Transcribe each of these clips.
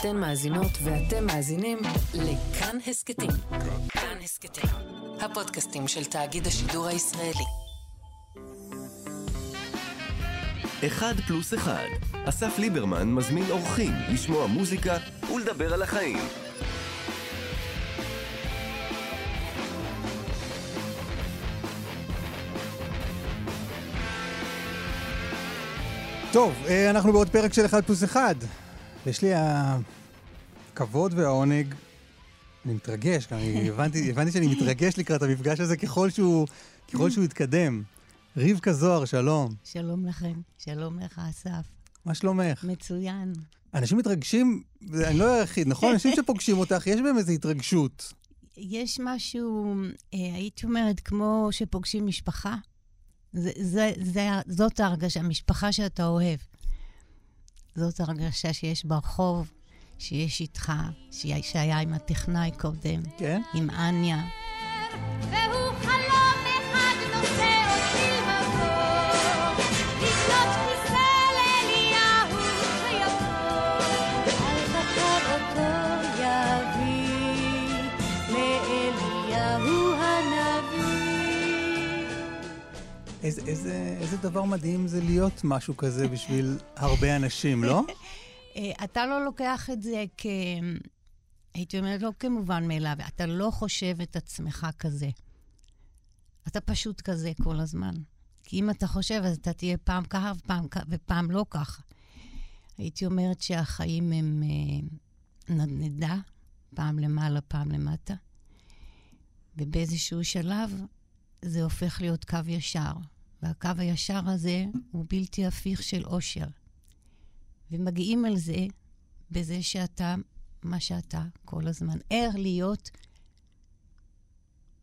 אתן מאזינות ואתם מאזינים לכאן הסכתים. כאן הסכתים, הפודקאסטים של תאגיד השידור הישראלי. אחד פלוס אחד. אסף ליברמן מזמין אורחים לשמוע מוזיקה ולדבר על החיים. טוב, אה, אנחנו בעוד פרק של אחד פלוס אחד. יש לי הכבוד והעונג, אני מתרגש, אני הבנתי, הבנתי שאני מתרגש לקראת המפגש הזה ככל שהוא, ככל שהוא יתקדם. רבקה זוהר, שלום. שלום לכם, שלום לך, אסף. מה שלומך? מצוין. אנשים מתרגשים, אני לא היחיד, נכון? אנשים שפוגשים אותך, יש בהם איזו התרגשות. יש משהו, אה, הייתי אומרת, כמו שפוגשים משפחה. זה, זה, זה, זאת ההרגשה, משפחה שאתה אוהב. זאת הרגשה שיש ברחוב, שיש איתך, שהיה עם הטכנאי קודם. כן? עם אניה. והוא איזה, איזה, איזה דבר מדהים זה להיות משהו כזה בשביל הרבה אנשים, לא? אה, אתה לא לוקח את זה כ... הייתי אומרת, לא כמובן מאליו, אתה לא חושב את עצמך כזה. אתה פשוט כזה כל הזמן. כי אם אתה חושב, אז אתה תהיה פעם ככה ופעם, ופעם לא ככה. הייתי אומרת שהחיים הם אה, נדנדה, פעם למעלה, פעם למטה, ובאיזשהו שלב זה הופך להיות קו ישר. והקו הישר הזה הוא בלתי הפיך של אושר. ומגיעים על זה בזה שאתה מה שאתה כל הזמן. ער להיות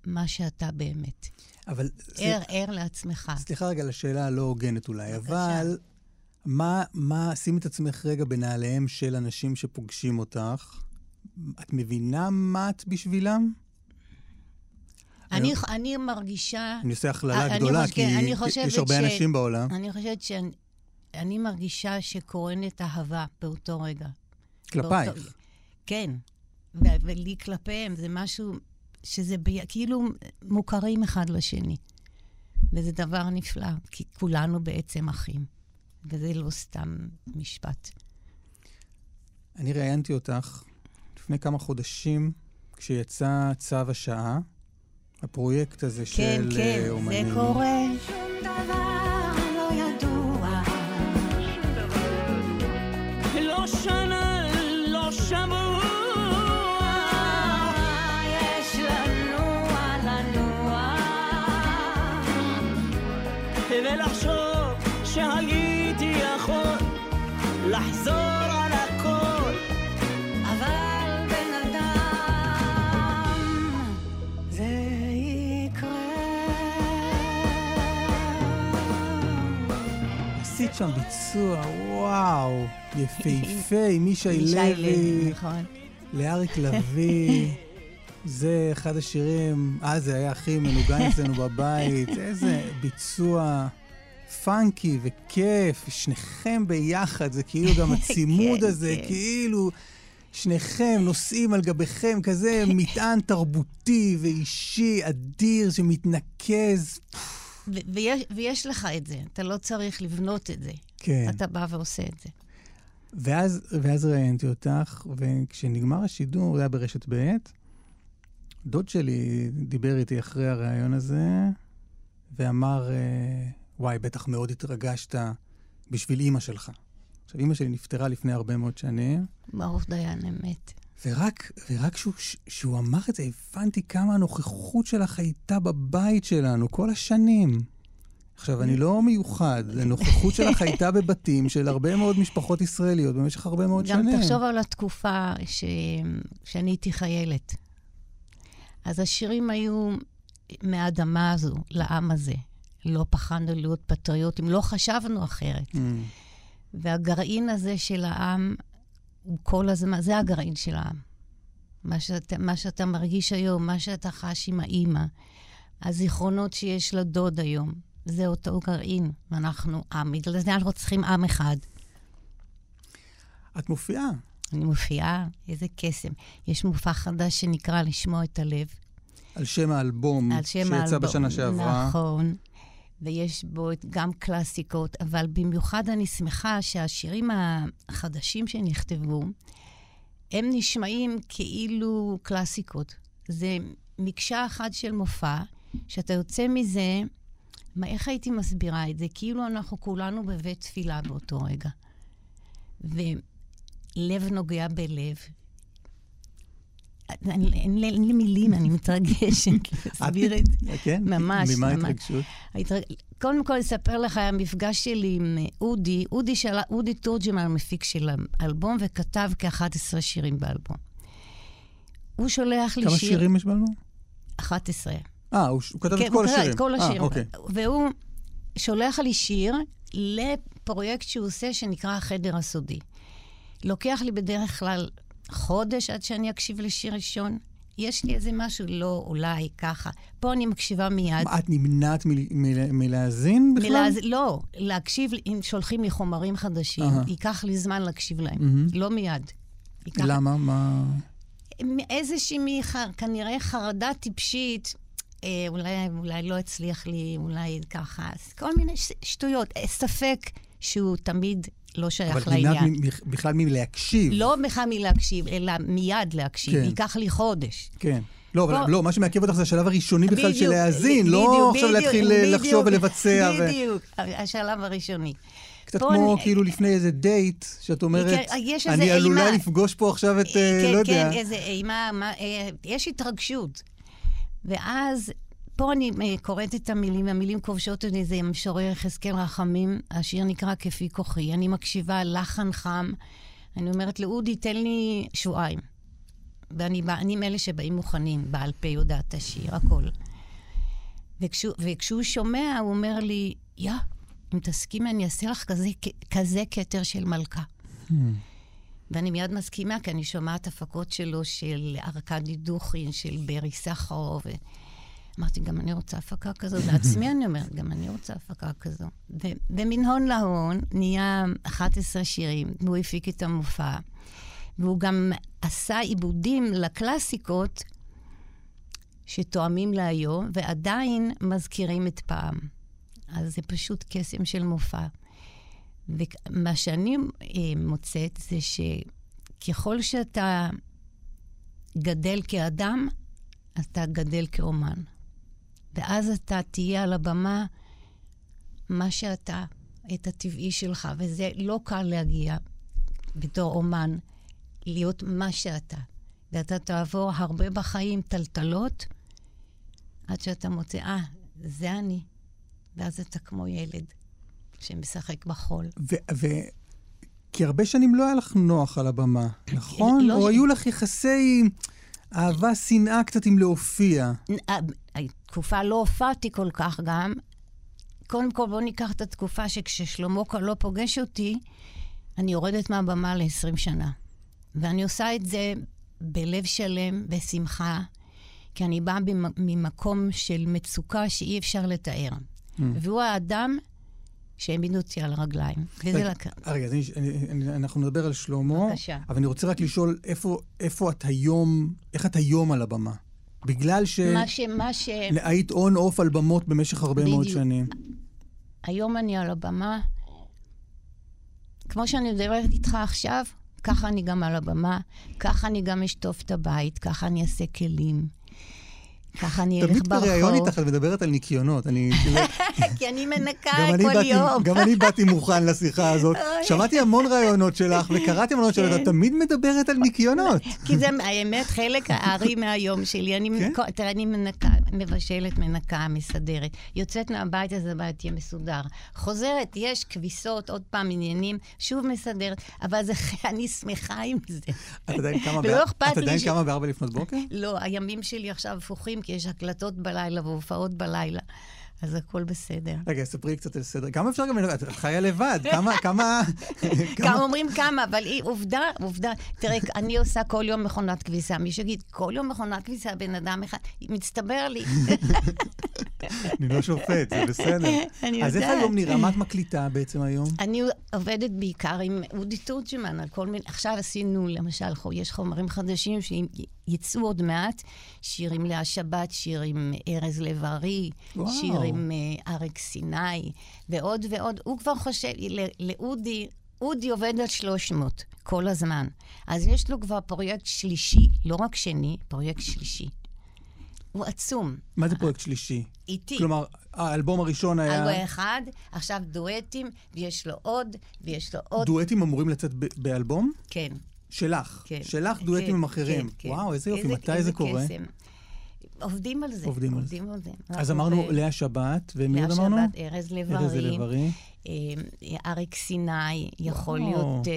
מה שאתה באמת. אבל... ער, ער לעצמך. סליחה רגע על השאלה הלא הוגנת אולי, בבקשה. אבל מה, מה, שימי את עצמך רגע בנעליהם של אנשים שפוגשים אותך. את מבינה מה את בשבילם? אני, אני מרגישה... אני עושה הכללה גדולה, חושב- כי יש הרבה ש- אנשים בעולם. אני חושבת שאני אני מרגישה שקורנת אהבה באותו רגע. כלפייך. באותו- כן, ו- ולי כלפיהם זה משהו שזה ב... כאילו מוכרים אחד לשני. וזה דבר נפלא, כי כולנו בעצם אחים. וזה לא סתם משפט. אני ראיינתי אותך לפני כמה חודשים, כשיצא צו השעה, הפרויקט הזה כן, של כן, אה, זה אומנים. קורה. שום דבר לא ידוע, לא שנה, לא שבוע. יש לנוע לנוע. ולחשוב שהייתי יכול לחזור עשית שם ביצוע, וואו, יפהפה, עם ישי ישי לוי, נכון. לאריק לביא. זה אחד השירים, אה, זה היה הכי מנוגן אצלנו בבית. איזה ביצוע פאנקי וכיף, שניכם ביחד, זה כאילו גם הצימוד כן, הזה, כן. כאילו שניכם נוסעים על גביכם, כזה מטען תרבותי ואישי אדיר שמתנקז. ו- ויש, ויש לך את זה, אתה לא צריך לבנות את זה. כן. אתה בא ועושה את זה. ואז, ואז ראיינתי אותך, וכשנגמר השידור, זה היה ברשת ב', דוד שלי דיבר איתי אחרי הראיון הזה, ואמר, אה, וואי, בטח מאוד התרגשת בשביל אימא שלך. עכשיו, אימא שלי נפטרה לפני הרבה מאוד שנים, ברוך דיין אמת. ורק, ורק שהוא, שהוא אמר את זה, הבנתי כמה הנוכחות שלך הייתה בבית שלנו כל השנים. עכשיו, אני לא מיוחד, הנוכחות שלך הייתה בבתים של הרבה מאוד משפחות ישראליות במשך הרבה מאוד גם שנים. תחשוב על התקופה ש... שאני הייתי חיילת. אז השירים היו מהאדמה הזו, לעם הזה. לא פחדנו להיות פטריוטים, לא חשבנו אחרת. Mm. והגרעין הזה של העם, הוא כל הזמן, זה הגרעין של העם. מה שאתה, מה שאתה מרגיש היום, מה שאתה חש עם האימא, הזיכרונות שיש לדוד היום, זה אותו גרעין, ואנחנו עם. בגלל זה אנחנו צריכים עם אחד. את מופיעה. אני מופיעה, איזה קסם. יש מופע חדש שנקרא לשמוע את הלב. על שם האלבום על שם שיצא האלבום. בשנה שעברה. נכון. ויש בו גם קלאסיקות, אבל במיוחד אני שמחה שהשירים החדשים שנכתבו, הם נשמעים כאילו קלאסיקות. זה מקשה אחת של מופע, שאתה יוצא מזה, מה, איך הייתי מסבירה את זה? כאילו אנחנו כולנו בבית תפילה באותו רגע. ולב נוגע בלב. אין לי מילים, אני מתרגשת להסביר את זה. כן? ממש, ממה. ההתרגשות? ההתרג- קודם כל, אספר לך, המפגש שלי עם אה, אודי, אודי, של... אודי תורג'מן, המפיק של האלבום, וכתב כ-11 שירים באלבום. הוא שולח לי כמה שיר... שירים יש באלבום? 11. אה, הוא הוא כתב כן, את כל הוא כתב השירים. את כל אה, השירים. אוקיי. והוא שולח לי שיר לפרויקט שהוא עושה שנקרא החדר הסודי. לוקח לי בדרך כלל חודש עד שאני אקשיב לשיר ראשון. יש לי איזה משהו, לא, אולי, ככה. פה אני מקשיבה מיד. מה, את נמנעת מל- מל- מלהאזין בכלל? מלהז... לא, להקשיב, אם שולחים לי חומרים חדשים, אהה. ייקח לי זמן להקשיב להם. מהמם. לא מיד. ייקח... למה? מה... איזושהי, מח... כנראה חרדה טיפשית, אה, אולי, אולי לא הצליח לי, אולי ככה, אז כל מיני ש... שטויות. אה, ספק שהוא תמיד לא שייך אבל לעניין. מ- בכלל מלהקשיב. לא בכלל מלהקשיב, אלא מיד להקשיב. כן. ייקח לי חודש. כן. לא, אבל. לא, מה שמעכב אותך זה השלב הראשוני בכלל של בדיוק, להאזין, בדיוק, לא עכשיו בדיוק, להתחיל אה, בדיוק, לחשוב ולבצע. ו- בדיוק, השלב הראשוני. קצת כמו אני- כאילו לפני איזה דייט, שאת אומרת, כן, אני עלולה. לפגוש פה עכשיו את, אה, כן, לא יודע. כן, איזה אימה, מה, אה, יש התרגשות. ואז, פה אני אה, קוראת את המילים, המילים כובשות אותי, זה משורר יחזקאל רחמים, השיר נקרא כפי כוחי. אני מקשיבה, לחן חם. אני אומרת לאודי, תן לי שבועיים. ואני אני מאלה שבאים מוכנים, בעל פה יודעת השיר, הכל. וכשהוא, וכשהוא שומע, הוא אומר לי, יא, אם תסכימי, אני אעשה לך כזה, כזה כתר של מלכה. ואני מיד מסכימה, כי אני שומעת הפקות שלו, של ארכדי דוכין, של ברי סחרוב. ו... אמרתי, גם אני רוצה הפקה כזו. לעצמי אני אומרת, גם אני רוצה הפקה כזו. ומן הון להון נהיה 11 שירים, והוא הפיק את המופע. והוא גם עשה עיבודים לקלאסיקות שתואמים להיום, ועדיין מזכירים את פעם. אז זה פשוט קסם של מופע. ומה שאני אה, מוצאת זה שככל שאתה גדל כאדם, אתה גדל כאומן. ואז אתה תהיה על הבמה מה שאתה, את הטבעי שלך, וזה לא קל להגיע בתור אומן, להיות מה שאתה. ואתה תעבור הרבה בחיים טלטלות, עד שאתה מוצא, אה, זה אני. ואז אתה כמו ילד שמשחק בחול. ו- ו- כי הרבה שנים לא היה לך נוח על הבמה, נכון? לא או ש- היו לך יחסי אהבה, שנאה קצת עם להופיע. ה- התקופה לא הופעתי כל כך גם. קודם כל, בואו ניקח את התקופה שכששלמה לא פוגש אותי, אני יורדת מהבמה ל-20 שנה. ואני עושה את זה בלב שלם, בשמחה, כי אני באה ממקום של מצוקה שאי אפשר לתאר. והוא האדם שהעמיד אותי על הרגליים. וזה לק... רגע, אז אני- אני- אני- אנחנו נדבר על שלמה, בבקשה. אבל אני רוצה רק לשאול איפה- איפה את היום, איך את היום על הבמה? בגלל מה ש... מה ש... שהיית און אוף על במות במשך הרבה מאוד בדיוק. שנים. היום אני על הבמה, כמו שאני מדברת איתך עכשיו, ככה אני גם על הבמה, ככה אני גם אשטוף את הבית, ככה אני אעשה כלים, ככה אני אלך תמיד בריאיון ברחוב. איתך את מדברת על ניקיונות. אני... כי אני מנקה כל יום. גם אני באתי מוכן לשיחה הזאת. שמעתי המון רעיונות שלך וקראתי המון רעיונות שלך, כן. את תמיד מדברת על ניקיונות. כי זה האמת חלק הארי מהיום שלי. אני, כן? תראה, אני מנקה, מבשלת, מנקה, מסדרת. יוצאת מהבית, אז הבית יהיה מסודר. חוזרת, יש כביסות, עוד פעם עניינים, שוב מסדרת, אבל זה, אני שמחה עם זה. את עדיין קמה בארבע לפנות בוקר? לא, הימים שלי עכשיו הפוכים, כי יש הקלטות בלילה והופעות בלילה, אז הכל בסדר. רגע, ספרי קצת על סדר. כמה אפשר גם... את חיה לבד, כמה... כמה... כמה אומרים כמה, אבל היא עובדה, עובדה. תראה, אני עושה כל יום מכונת כביסה. מי שיגיד, כל יום מכונת כביסה, בן אדם אחד, מצטבר לי. אני לא שופט, זה בסדר. אני אז איך יודעת. היום נראה? מה את מקליטה בעצם היום? אני עובדת בעיקר עם אודי תורג'מן על כל מיני... עכשיו עשינו, למשל, יש חומרים חדשים שיצאו עוד מעט, שיר עם לאה שבת, שיר עם ארז לב-ארי, וואו. שיר עם אה, אריק סיני, ועוד ועוד. הוא כבר חושב, לאודי, אודי עובד על 300 כל הזמן. אז יש לו כבר פרויקט שלישי, לא רק שני, פרויקט שלישי. הוא עצום. מה זה פרויקט שלישי? איתי. כלומר, האלבום הראשון היה... אלבום אחד, עכשיו דואטים, ויש לו עוד, ויש לו עוד. דואטים אמורים לצאת באלבום? כן. שלך. כן. שלך דואטים כן, עם אחרים. כן, כן. וואו, איזה יופי, מתי איזה זה קורה? קסם. עובדים על זה. עובדים על זה. עובדים על זה. אז אמרנו ב- לאה שבת, ומי לאה עוד אמרנו? שבת, ארז ארז לב-ארי. אה, אריק סיני, יכול וואו. להיות אה,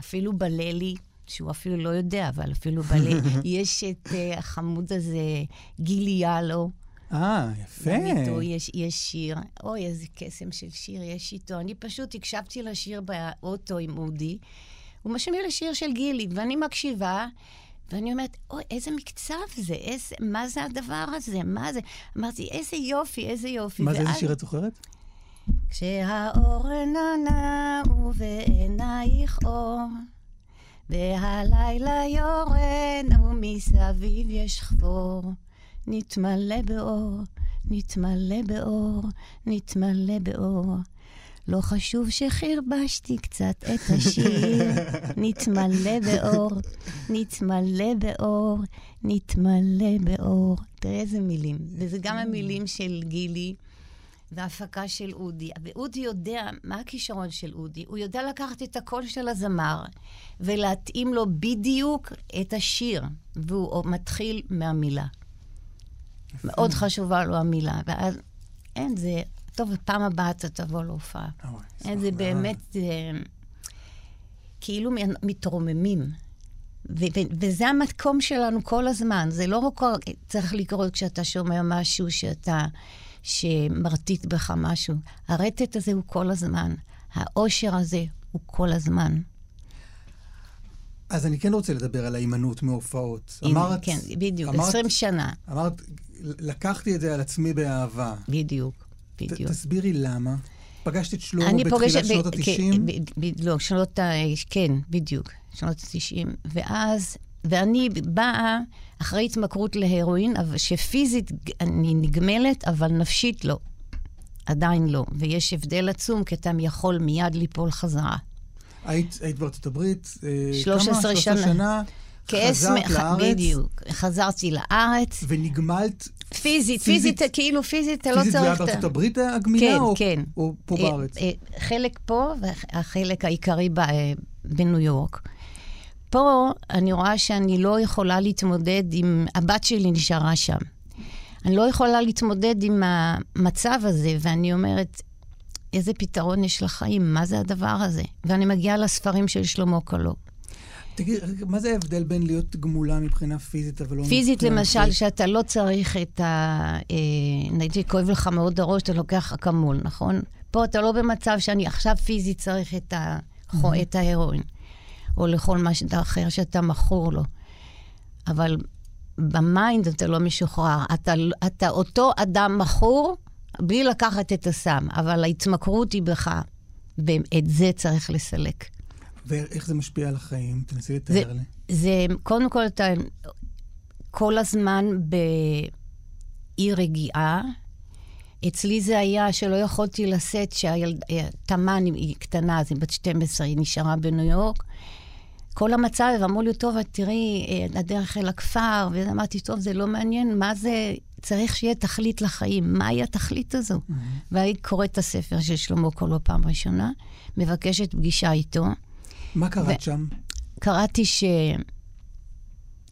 אפילו בללי, שהוא אפילו לא יודע, אבל אפילו בללי. יש את אה, החמוד הזה, גילי יאלו. אה, יפה. גם איתו יש, יש שיר. אוי, איזה קסם של שיר יש איתו. אני פשוט הקשבתי לשיר באוטו עם אודי. הוא משמיע לשיר של גילי, ואני מקשיבה, ואני אומרת, אוי, איזה מקצב זה, איזה, מה זה הדבר הזה, מה זה? אמרתי, איזה יופי, איזה יופי. מה זה, איזה שיר את זוכרת? כשהאור נענה ובעינייך אור, והלילה יורד ומסביב יש חפור, נתמלא באור, נתמלא באור, נתמלא באור. לא חשוב שחרבשתי קצת את השיר, נתמלא באור, נתמלא באור, נתמלא באור. תראה איזה מילים. וזה גם המילים של גילי. והפקה של אודי. ואודי יודע, מה הכישרון של אודי? הוא יודע לקחת את הקול של הזמר ולהתאים לו בדיוק את השיר, והוא מתחיל מהמילה. מאוד חשובה לו המילה, ואז אין, זה... טוב, בפעם הבאה אתה תבוא להופעה. אשמח זה. באמת... אה, כאילו מתרוממים. וזה המקום שלנו כל הזמן. זה לא רק צריך לקרות כשאתה שומע משהו שאתה, שמרטיט בך משהו. הרטט הזה הוא כל הזמן. האושר הזה הוא כל הזמן. אז אני כן רוצה לדבר על ההימנעות מהופעות. הנה, אמרת... כן, בדיוק, אמרת- 20 שנה. אמרת, לקחתי את זה על עצמי באהבה. בדיוק, ת- בדיוק. תסבירי למה. פגשת את שלמה בתחילת פוגשת... שנות ה-90? כן, ב- ב- לא, שנות ה... כן, בדיוק, שנות ה-90. ואז, ואני באה אחרי התמכרות להרואין, שפיזית אני נגמלת, אבל נפשית לא. עדיין לא. ויש הבדל עצום, כי אתה יכול מיד ליפול חזרה. היית, היית בארצות הברית, אה, 13 כמה? 13 שנה. שנה. כעשמ- חזרת לארץ, בדיוק. חזרתי לארץ. ונגמלת פיזית, פיזית- כאילו פיזית, אתה לא פיזית זה היה צריך... בארצות הברית הגמילה, כן, או, כן. או פה אה, בארץ? אה, חלק פה, והחלק העיקרי ב- אה, בניו יורק. פה אני רואה שאני לא יכולה להתמודד עם... הבת שלי נשארה שם. אני לא יכולה להתמודד עם המצב הזה, ואני אומרת, איזה פתרון יש לחיים? מה זה הדבר הזה? ואני מגיעה לספרים של שלמה קלו. תגיד, מה זה ההבדל בין להיות גמולה מבחינה פיזית, אבל לא... פיזית, למשל, נפשית? שאתה לא צריך את ה... אה, נגיד, כואב לך מאוד הראש, אתה לוקח אקמול, נכון? פה אתה לא במצב שאני עכשיו פיזית צריך את, ה... את ההרואין, או לכל מה אחר שאתה מכור לו. אבל ב mind אתה לא משוחרר. אתה, אתה אותו אדם מכור בלי לקחת את הסם, אבל ההתמכרות היא בך, ואת זה צריך לסלק. ואיך זה משפיע על החיים? תנסי זה, לתאר לי. זה, קודם כל, אתה כל הזמן באי רגיעה. אצלי זה היה שלא יכולתי לשאת, שהתמן היא קטנה, אז היא בת 12, היא נשארה בניו יורק. כל המצב, ואמרו לי, טוב, את תראי, אה, הדרך אל הכפר, ואמרתי, טוב, זה לא מעניין, מה זה, צריך שיהיה תכלית לחיים, מהי התכלית הזו? Mm-hmm. והיא קוראת את הספר של שלמה קולו פעם ראשונה, מבקשת פגישה איתו. מה קראת ו- שם? קראתי ש...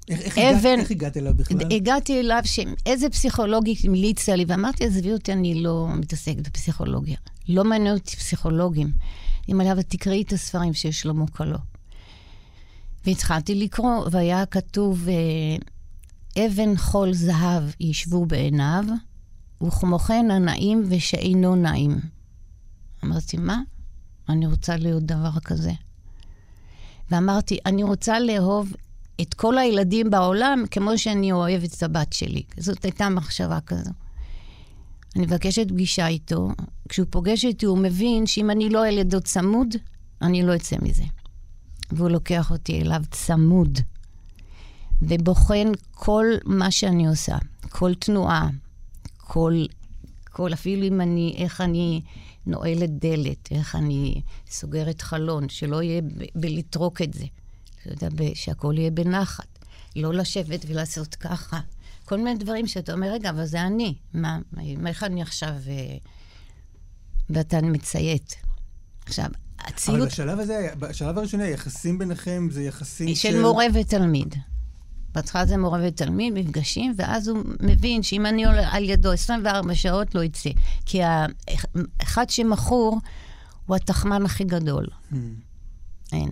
איך, איך, הגעת, אבן- איך הגעת אליו בכלל? הגעתי אליו, שאיזה פסיכולוגית המליצה לי, ואמרתי, עזבי אותי, אני לא מתעסקת בפסיכולוגיה. לא מעניין אותי פסיכולוגים. היא אמרה, אבל תקראי את הספרים של שלמה קלו. והתחלתי לקרוא, והיה כתוב, אה, אבן חול זהב ישבו בעיניו, וכמו כן הנעים ושאינו נעים. אמרתי, מה? אני רוצה להיות דבר כזה. ואמרתי, אני רוצה לאהוב את כל הילדים בעולם כמו שאני אוהבת את הבת שלי. זאת הייתה מחשבה כזו. אני מבקשת פגישה איתו. כשהוא פוגש אותי, הוא מבין שאם אני לא על ידו צמוד, אני לא אצא מזה. והוא לוקח אותי אליו צמוד, ובוחן כל מה שאני עושה, כל תנועה, כל, כל, אפילו אם אני, איך אני נועלת דלת, איך אני סוגרת חלון, שלא יהיה ב- בלטרוק את זה. אתה יודע, ב- שהכל יהיה בנחת. לא לשבת ולעשות ככה. כל מיני דברים שאתה אומר, רגע, אבל זה אני. מה, מה איך אני עכשיו... אה, ואתה מציית. עכשיו, אבל הציות בשלב הזה, בשלב הראשוני, היחסים ביניכם זה יחסים של... של מורה ותלמיד. בהתחלה זה מורה ותלמיד, מפגשים, ואז הוא מבין שאם אני עולה על ידו 24 שעות, לא יצא. כי האחד שמכור הוא התחמן הכי גדול. Hmm. אין.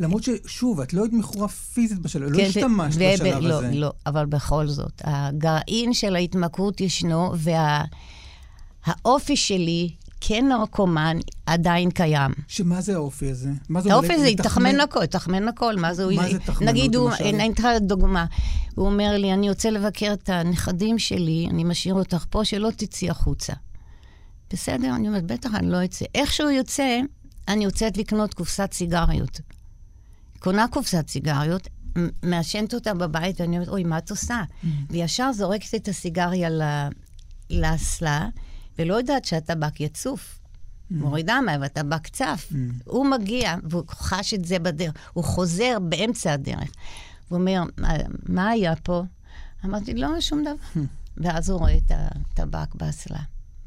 למרות ששוב, את לא היית מכורה פיזית בשלב, לא כן, השתמשת ו- בשלב לא, הזה. לא, אבל בכל זאת, הגרעין של ההתמכרות ישנו, והאופי שלי כנרקומן עדיין קיים. שמה זה האופי הזה? מה זה האופי אומר? זה לתחמן- יתחמן הכל, יתחמן הכל. מה זה, מה זה תחמנות, נגיד, הוא? אני אתן לך דוגמה. הוא אומר לי, אני רוצה לבקר את הנכדים שלי, אני משאיר אותך פה, שלא תצאי החוצה. בסדר? אני אומרת, בטח, אני לא אצא. איך שהוא יוצא, אני יוצאת לקנות קופסת סיגריות. קונה קופסת סיגריות, מעשנת אותה בבית, ואני אומרת, אוי, מה את עושה? וישר זורקת את הסיגריה לאסלה, ולא יודעת שהטבק יצוף. מורידה מים, והטבק צף. הוא מגיע, והוא חש את זה בדרך. הוא חוזר באמצע הדרך. הוא אומר, "מה- מה היה פה? אמרתי, לא, שום דבר. ואז הוא רואה את הטבק באסלה.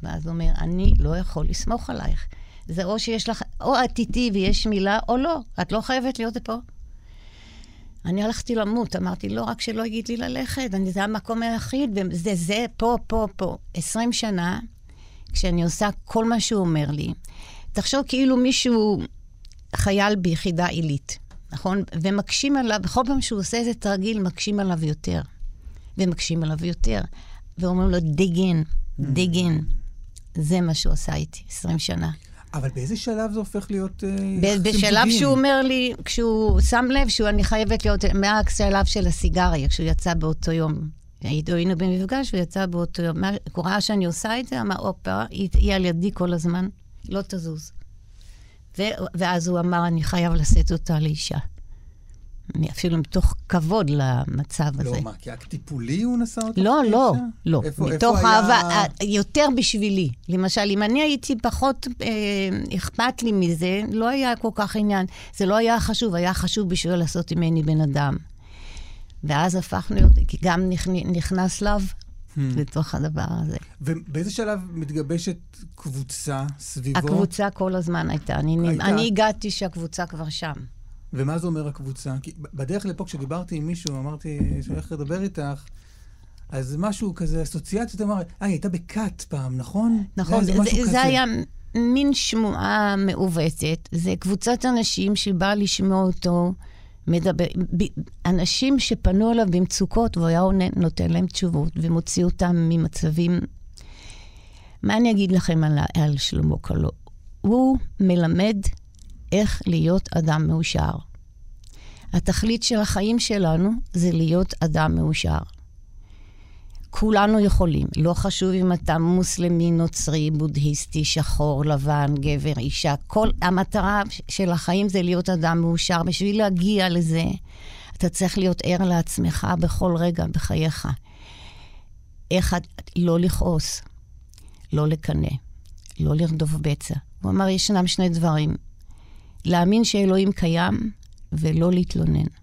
ואז הוא אומר, אני לא יכול לסמוך עלייך. זה או שיש לך, או את איתי ויש מילה, או לא. את לא חייבת להיות פה. אני הלכתי למות, אמרתי, לא, רק שלא יגיד לי ללכת, אני, זה המקום היחיד, וזה זה, פה, פה, פה. 20 שנה, כשאני עושה כל מה שהוא אומר לי, תחשוב כאילו מישהו חייל ביחידה עילית, נכון? ומקשים עליו, בכל פעם שהוא עושה איזה תרגיל, מקשים עליו יותר. ומקשים עליו יותר. ואומרים לו, dig in. זה מה שהוא עשה איתי, 20 שנה. אבל באיזה שלב זה הופך להיות... אה, ב- בשלב? שהוא אומר לי, כשהוא שם לב שאני חייבת להיות, מהשלב של הסיגריה, כשהוא יצא באותו יום. היינו במפגש, והוא יצא באותו יום. הוא ראה שאני עושה את זה, אמר, הופה, היא, על ידי כל הזמן, לא תזוז. ו, ואז הוא אמר, אני חייב לשאת אותה לאישה. אני- אפילו מתוך כבוד למצב הזה. לא, מה, כאקט טיפולי הוא נשא אותך? לא, לא, לאישה? לא. איפה- מתוך איפה היה- אהבה, אה, יותר בשבילי. למשל, אם אני הייתי פחות אה, אכפת לי מזה, לא היה כל כך עניין. זה לא היה חשוב, היה חשוב בשביל לעשות ממני בן אדם. ואז הפכנו כי גם נכנ- נכנס לאו Hmm. לתוך הדבר הזה. ובאיזה שלב מתגבשת קבוצה סביבו? הקבוצה כל הזמן הייתה. אני, הייתה. אני הגעתי שהקבוצה כבר שם. ומה זה אומר הקבוצה? כי בדרך לפה, כשדיברתי עם מישהו, אמרתי שאני הולך לדבר איתך, אז משהו כזה, אסוציאציות, אמר, אה, היא הייתה בכת פעם, נכון? נכון, זה, זה. זה היה מין שמועה מעוותת. זה קבוצת אנשים שבאה לשמוע אותו מדבר. ב, אנשים שפנו אליו במצוקות, והוא היה עונה, נותן להם תשובות ומוציא אותם ממצבים... מה אני אגיד לכם על, על שלמה קלו? הוא מלמד איך להיות אדם מאושר. התכלית של החיים שלנו זה להיות אדם מאושר. כולנו יכולים. לא חשוב אם אתה מוסלמי, נוצרי, בודהיסטי, שחור, לבן, גבר, אישה. כל המטרה של החיים זה להיות אדם מאושר. בשביל להגיע לזה, אתה צריך להיות ער לעצמך בכל רגע בחייך. איך לא לכעוס, לא לקנא, לא לרדוף בצע. הוא אמר, ישנם שני דברים. להאמין שאלוהים קיים ולא להתלונן.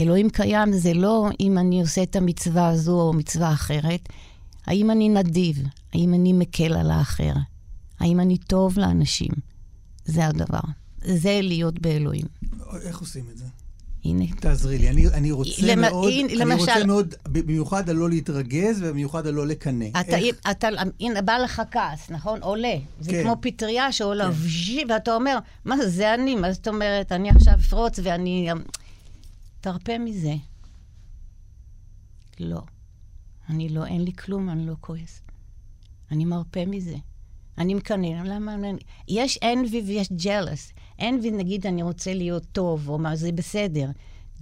אלוהים קיים זה לא אם אני עושה את המצווה הזו או מצווה אחרת, האם אני נדיב, האם אני מקל על האחר, האם אני טוב לאנשים. זה הדבר. זה להיות באלוהים. איך עושים את זה? הנה. תעזרי לי, אני, אני רוצה למ- מאוד, הנה, אני למשל- רוצה מאוד, במיוחד על לא להתרגז ובמיוחד על לא לקנא. אתה, איך- אתה, הנה, בא לך כעס, נכון? עולה. זה כן. כמו פטריה שעולה, כן. ואתה אומר, מה זה, זה אני? מה זאת אומרת? אני עכשיו אפרוץ ואני... תרפה מזה. לא. אני לא, אין לי כלום, אני לא כועס. אני מרפה מזה. אני מקנא, למה? אני- יש envy ויש jealous. envy, נגיד, אני רוצה להיות טוב, או מה, זה בסדר.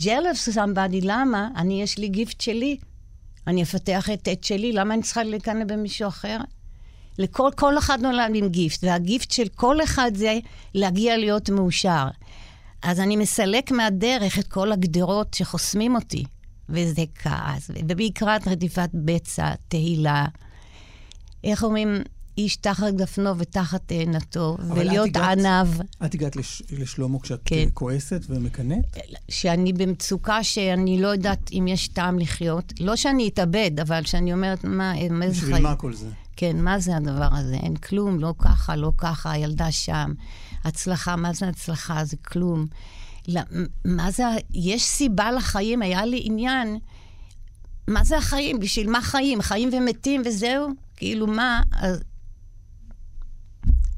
jealous somebody, למה? אני, יש לי גיפט שלי. אני אפתח את, את שלי, למה אני צריכה לקנא במישהו אחר? לכל כל אחד נולד עם גיפט, והגיפט של כל אחד זה להגיע להיות מאושר. אז אני מסלק מהדרך את כל הגדרות שחוסמים אותי, וזה כעס, ובעיקר רדיפת בצע, תהילה. איך אומרים, איש תחת גפנו ותחת תאנתו, אבל את ולהיות הגעת- ענב. את הגעת לש- לשלמה כשאת כן. אה, כועסת ומקנאת? שאני במצוקה שאני לא יודעת אם יש טעם לחיות. לא שאני אתאבד, אבל שאני אומרת, מה, מה זה בשביל חיים? מה כל זה? כן, מה זה הדבר הזה? אין כלום, לא ככה, לא ככה, הילדה שם. הצלחה, מה זה הצלחה? זה כלום. לא, מה זה, יש סיבה לחיים, היה לי עניין, מה זה החיים? בשביל מה חיים? חיים ומתים וזהו? כאילו, מה? אז...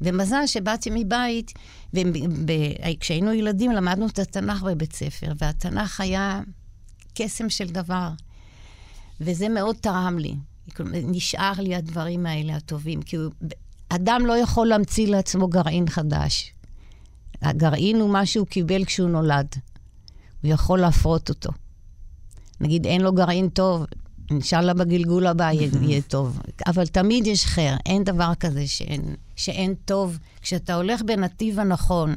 ומזל שבאתי מבית, וכשהיינו ילדים למדנו את התנ"ך בבית ספר, והתנ"ך היה קסם של דבר. וזה מאוד תרם לי. כלומר, נשאר לי הדברים האלה הטובים. כי הוא, אדם לא יכול להמציא לעצמו גרעין חדש. הגרעין הוא מה שהוא קיבל כשהוא נולד. הוא יכול להפרות אותו. נגיד, אין לו גרעין טוב, אינשאללה בגלגול הבא יהיה, טוב. אבל תמיד יש חר, אין דבר כזה שאין, שאין טוב. כשאתה הולך בנתיב הנכון,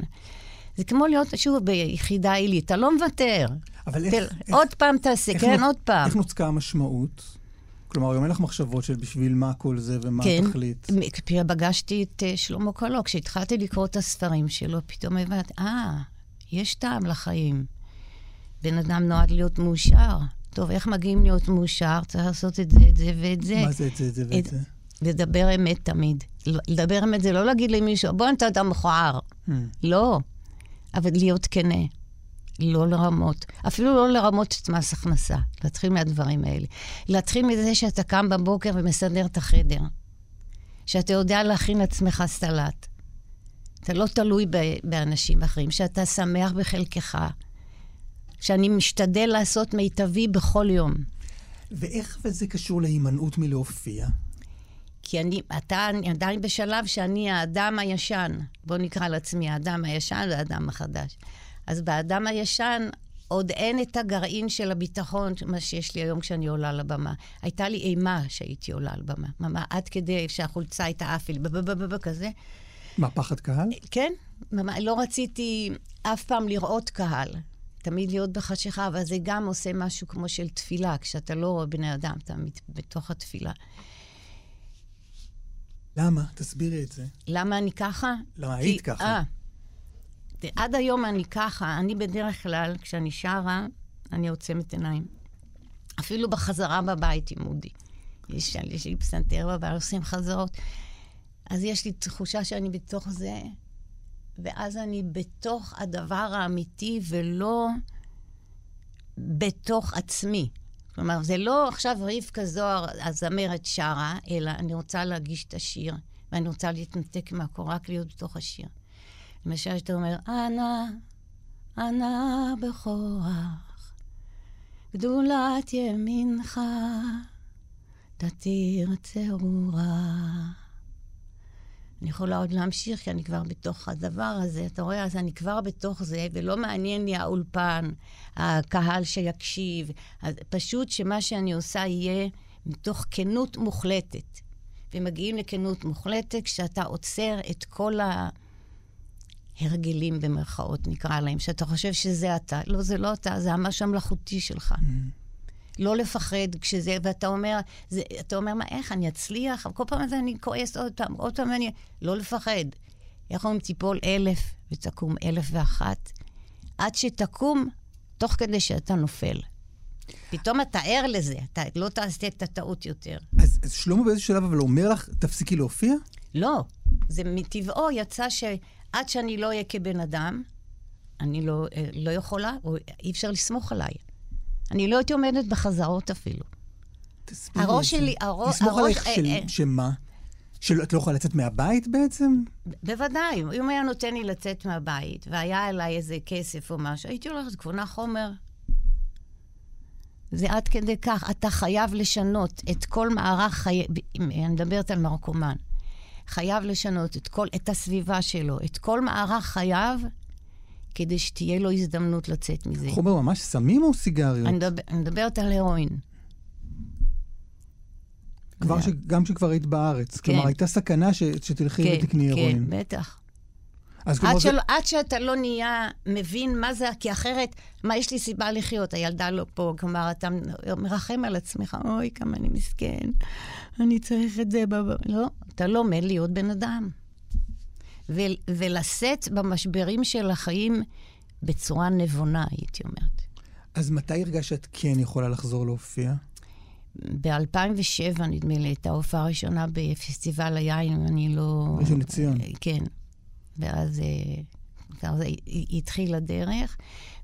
זה כמו להיות, שוב, ביחידה עילית, אתה לא מוותר. אבל איך- תל- איך- עוד פעם תעשה, איך כן, נו- עוד פעם. איך נוצקה המשמעות? כלומר, היום אין לך מחשבות של בשביל מה כל זה ומה כן, התכלית. מ- פגשתי את אה, שלמה קולו, כשהתחלתי לקרוא את הספרים שלו, פתאום הבנתי, אה, יש טעם לחיים. בן אדם נועד להיות מאושר. טוב, איך מגיעים להיות מאושר? צריך לעשות את זה, את זה ואת זה. מה זה את זה, את זה ואת את- זה? לדבר אמת תמיד. לדבר אמת זה לא להגיד למישהו, בוא, אתה אדם מכוער. Hmm. לא. אבל להיות כנה. לא לרמות. אפילו לא לרמות את מס הכנסה. להתחיל מהדברים האלה. להתחיל מזה שאתה קם בבוקר ומסדר את החדר. שאתה יודע להכין לעצמך סלט. אתה לא תלוי באנשים אחרים. שאתה שמח בחלקך. שאני משתדל לעשות מיטבי בכל יום. ואיך וזה קשור להימנעות מלהופיע? כי אני, אתה אני עדיין בשלב שאני האדם הישן. בוא נקרא לעצמי האדם הישן והאדם החדש. אז באדם הישן עוד אין את הגרעין של הביטחון, מה שיש לי היום כשאני עולה לבמה. הייתה לי אימה שהייתי עולה על במה. ממש עד כדי שהחולצה הייתה בבבבב כזה. מה, פחד קהל? כן, ממש, לא רציתי אף פעם לראות קהל. תמיד להיות בחשיכה, אבל זה גם עושה משהו כמו של תפילה. כשאתה לא רואה בני אדם, אתה מת- בתוך התפילה. למה? תסבירי את זה. למה אני ככה? למה כי- היית ככה? אה, ת- עד היום אני ככה. אני בדרך כלל, כשאני שרה, אני עוצמת עיניים. אפילו בחזרה בבית עם אודי. יש, יש לי פסנתר בבית, עושים חזרות. אז יש לי תחושה שאני בתוך זה, ואז אני בתוך הדבר האמיתי ולא בתוך עצמי. כלומר, זה לא עכשיו רבקה זוהר, הזמרת שרה, אלא אני רוצה להגיש את השיר, ואני רוצה להתנתק מהקור, רק להיות בתוך השיר. למשל, שאתה אומר, אנא, אנא בכוח, גדולת ימינך, תתיר צרורה. אני יכולה עוד להמשיך, כי אני כבר בתוך הדבר הזה. אתה רואה, אז אני כבר בתוך זה, ולא מעניין לי האולפן, הקהל שיקשיב. אז פשוט שמה שאני עושה יהיה מתוך כנות מוחלטת. ומגיעים לכנות מוחלטת כשאתה עוצר את כל ההרגלים, במרכאות, נקרא להם, שאתה חושב שזה אתה. לא, זה לא אתה, זה המשהו המלאכותי שלך. לא לפחד כשזה, ואתה אומר, זה, אתה אומר, מה, איך, אני אצליח? כל פעם אני כועס עוד פעם, עוד פעם אני... לא לפחד. איך אומרים, תיפול אלף ותקום אלף ואחת, עד שתקום תוך כדי שאתה נופל. פתאום אתה ער לזה, אתה לא תעשה את הטעות יותר. אז, אז שלמה באיזשהו שלב אבל אומר לך, תפסיקי להופיע? לא, זה מטבעו יצא שעד שאני לא אהיה כבן אדם, אני לא, אה, לא יכולה, או אי אפשר לסמוך עליי. אני לא הייתי עומדת בחזרות אפילו. תסבירי הראש. שלי, הראש- לסמוך עלייך אה, של, אה. שמה? שאת לא יכולה לצאת מהבית בעצם? בוודאי, אם היה נותן לי לצאת מהבית, והיה אליי איזה כסף או משהו, הייתי הולכת, קונה חומר. זה עד כדי כך, אתה חייב לשנות את כל מערך חיי... אני מדברת על נרקומן. חייב לשנות את, כל, את הסביבה שלו, את כל מערך חייו, כדי שתהיה לו הזדמנות לצאת מזה. חומר ממש סמים או סיגריות? אני, מדבר, אני מדברת על הרואין. כבר ש... גם כשכבר היית בארץ. כלומר, הייתה סכנה ש... שתלכי כן, ותקני כן, הרואין. בטח. אז עד, זה- של, עד שאתה לא נהיה מבין מה זה, כי אחרת, מה יש לי סיבה לחיות? הילדה לא פה, כלומר, אתה מרחם על עצמך, אוי, כמה אני מסכן, אני צריך את זה. בב... לא, אתה לומד להיות בן אדם. ו- ולשאת במשברים של החיים בצורה נבונה, הייתי אומרת. אז מתי הרגשת שאת כן יכולה לחזור להופיע? ב-2007, נדמה לי, הייתה ההופעה הראשונה בפסטיבל היין, אני לא... ראשון לציון. כן. ואז אה, ככה זה התחיל הדרך,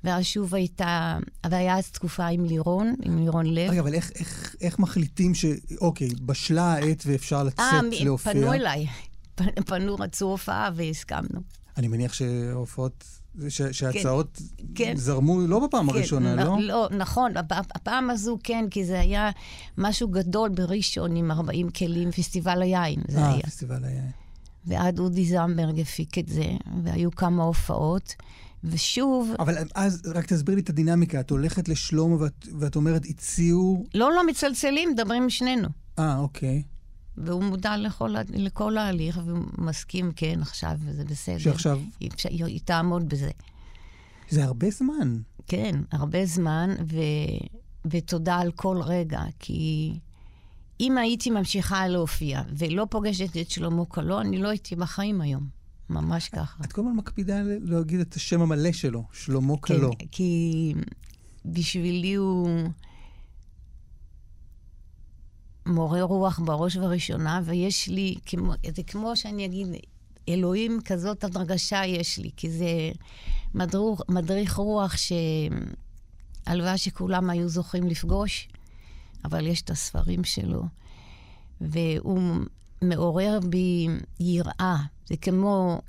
ואז שוב הייתה, והיה אז תקופה עם לירון, עם לירון לב. רגע, אבל איך, איך, איך מחליטים ש... אוקיי, בשלה העת ואפשר לצאת אה, מ- להופיע? פנו אליי. פנו, רצו הופעה והסכמנו. אני מניח שההופעות, ש- שההצעות כן. זרמו לא בפעם הראשונה, כן, לא? נ- לא, נכון, הפ- הפעם הזו כן, כי זה היה משהו גדול בראשון עם 40 כלים, פסטיבל היין, זה אה, היה. פסטיבל היה. ועד אודי זמברג הפיק את זה, והיו כמה הופעות, ושוב, אבל אז, רק תסביר לי את הדינמיקה. את הולכת לשלמה ואת, ואת אומרת, הציעו... לא, לא מצלצלים, מדברים שנינו. אה, אוקיי. והוא מודע לכל, לכל ההליך, והוא מסכים, כן, עכשיו, וזה בסדר. שעכשיו, היא, היא, היא תעמוד בזה. זה הרבה זמן. כן, הרבה זמן, ו, ותודה על כל רגע, כי אם הייתי ממשיכה להופיע ולא פוגשת את שלמה קלו, אני לא הייתי בחיים היום. ממש ככה. את כל הזמן מקפידה להגיד את השם המלא שלו, שלמה קלו. כן, כי בשבילי הוא מורה רוח בראש ובראשונה, ויש לי, כמו, זה כמו שאני אגיד, אלוהים, כזאת הרגשה יש לי, כי זה מדריך, מדריך רוח שהלוואי שכולם היו זוכים לפגוש, אבל יש את הספרים שלו, והוא מעורר בי יראה. זה כמו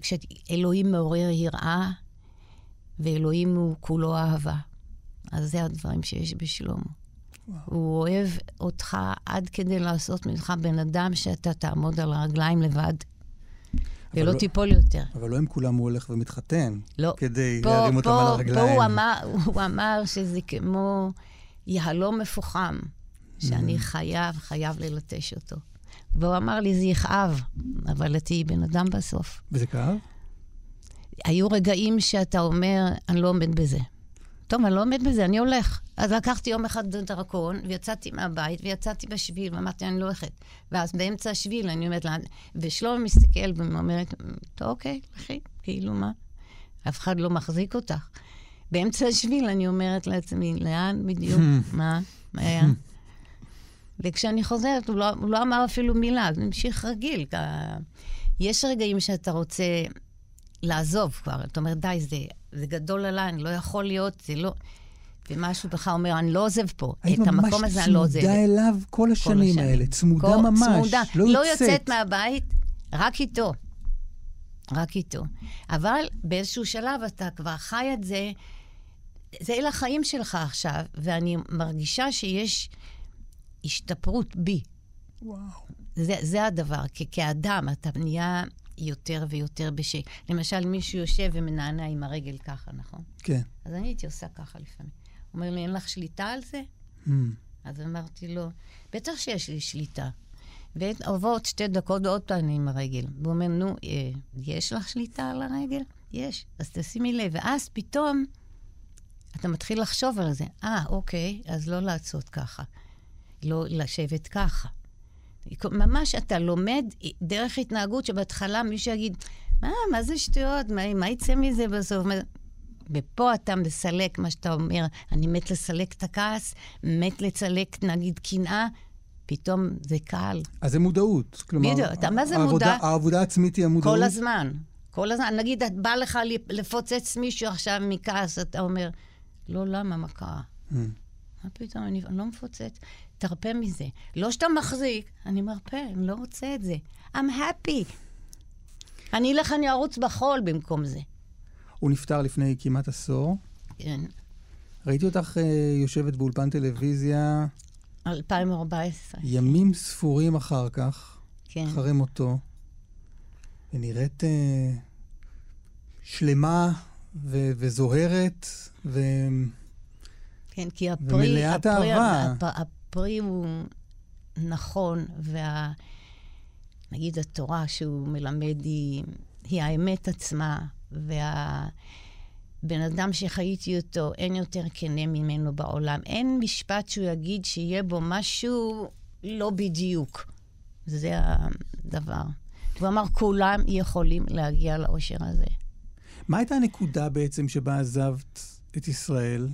כשאלוהים מעורר יראה, ואלוהים הוא כולו אהבה. אז זה הדברים שיש בשלמה. הוא אוהב אותך עד כדי לעשות ממך בן אדם שאתה תעמוד על הרגליים לבד, ולא לא- תיפול יותר. אבל לא עם כולם הוא הולך ומתחתן. לא. כדי פה, להרים אותם פה, על פה הרגליים. הוא אמר, הוא אמר שזה כמו יהלום מפוחם, שאני Mm. חייב, חייב ללטש אותו. והוא אמר לי, זה יכאב, אבל את תהיי בן אדם בסוף. וזה כאב? היו רגעים שאתה אומר, אני לא עומד בזה. טוב, אני לא עומד בזה, אני הולך. אז לקחתי יום אחד דרכון, ויצאתי מהבית, ויצאתי בשביל, ואמרתי, אני לא הולכת. ואז באמצע השביל, אני אומרת לה, ושלמה מסתכל ואומרת, טוב, אוקיי, לכי, כאילו מה? אף אחד לא מחזיק אותך. באמצע השביל אני אומרת לעצמי, לאן בדיוק? מה? מה היה? וכשאני חוזרת, הוא לא, הוא לא אמר אפילו מילה, זה המשיך רגיל. יש רגעים שאתה רוצה לעזוב כבר, אתה אומר, די, זה, זה גדול עליי, אני לא יכול להיות, זה לא... ומשהו בך אומר, אני לא עוזב פה. היית את המקום ממש הזה אני לא עוזבת. צמודה אליו כל השנים השנים. האלה, צמודה כל- ממש, צמודה. לא לא יוצאת. יוצאת מהבית, רק איתו. רק איתו. אבל באיזשהו שלב אתה כבר חי את זה, זה אלה החיים שלך עכשיו, ואני מרגישה שיש השתפרות בי. וואו. זה, זה הדבר, כי כאדם אתה נהיה יותר ויותר בשקט. למשל, מישהו יושב ומנענע עם הרגל ככה, נכון? כן. אז אני הייתי עושה ככה לפעמים. הוא אומר לי, אין לך שליטה על זה? Mm. אז אמרתי לו, בטח שיש לי שליטה. ועוברות שתי דקות ועוד פעם עם הרגל. והוא אומר, נו, אה, יש לך שליטה על הרגל? יש. אז תשימי לב. ואז פתאום אתה מתחיל לחשוב על זה. אה, אוקיי, אז לא לעשות ככה. לא לשבת ככה. ממש אתה לומד דרך התנהגות שבהתחלה מישהו יגיד, מה, מה זה שטויות? מה, מה יצא מזה בסוף? ופה אתה מסלק מה שאתה אומר, אני מת לסלק את הכעס, מת לסלק, נגיד, קנאה, פתאום זה קל. אז זה מודעות. כלומר, בדיוק, אתה- מה זה העבודה- מודע? העבודה העצמית היא המודעות. כל הזמן. כל הזמן. נגיד, בא לך לפוצץ מישהו עכשיו מכעס, אתה אומר, לא, למה, מה קרה? Mm. מה פתאום, אני, אני לא מפוצץ. תרפה מזה. לא שאתה מחזיק, אני מרפה, אני לא רוצה את זה. I'm happy. אני אלך, אני ארוץ בחול במקום זה. הוא נפטר לפני כמעט עשור. כן, ראיתי אותך אה, יושבת באולפן טלוויזיה 2014. ימים ספורים אחר כך, כן. אחרי מותו, ונראית אה, שלמה ו- וזוהרת, ו- כן, כי הפרי... ומלאת הפרי, אהבה. הפ, הפרי הוא הנכון, וה... נגיד התורה שהוא מלמד היא, היא האמת עצמה, והבן אדם שחייתי אותו, אין יותר כנה ממנו בעולם. אין משפט שהוא יגיד שיהיה בו משהו לא בדיוק. זה הדבר. הוא אמר, כולם יכולים להגיע לאושר הזה. מה הייתה הנקודה בעצם שבה עזבת את ישראל?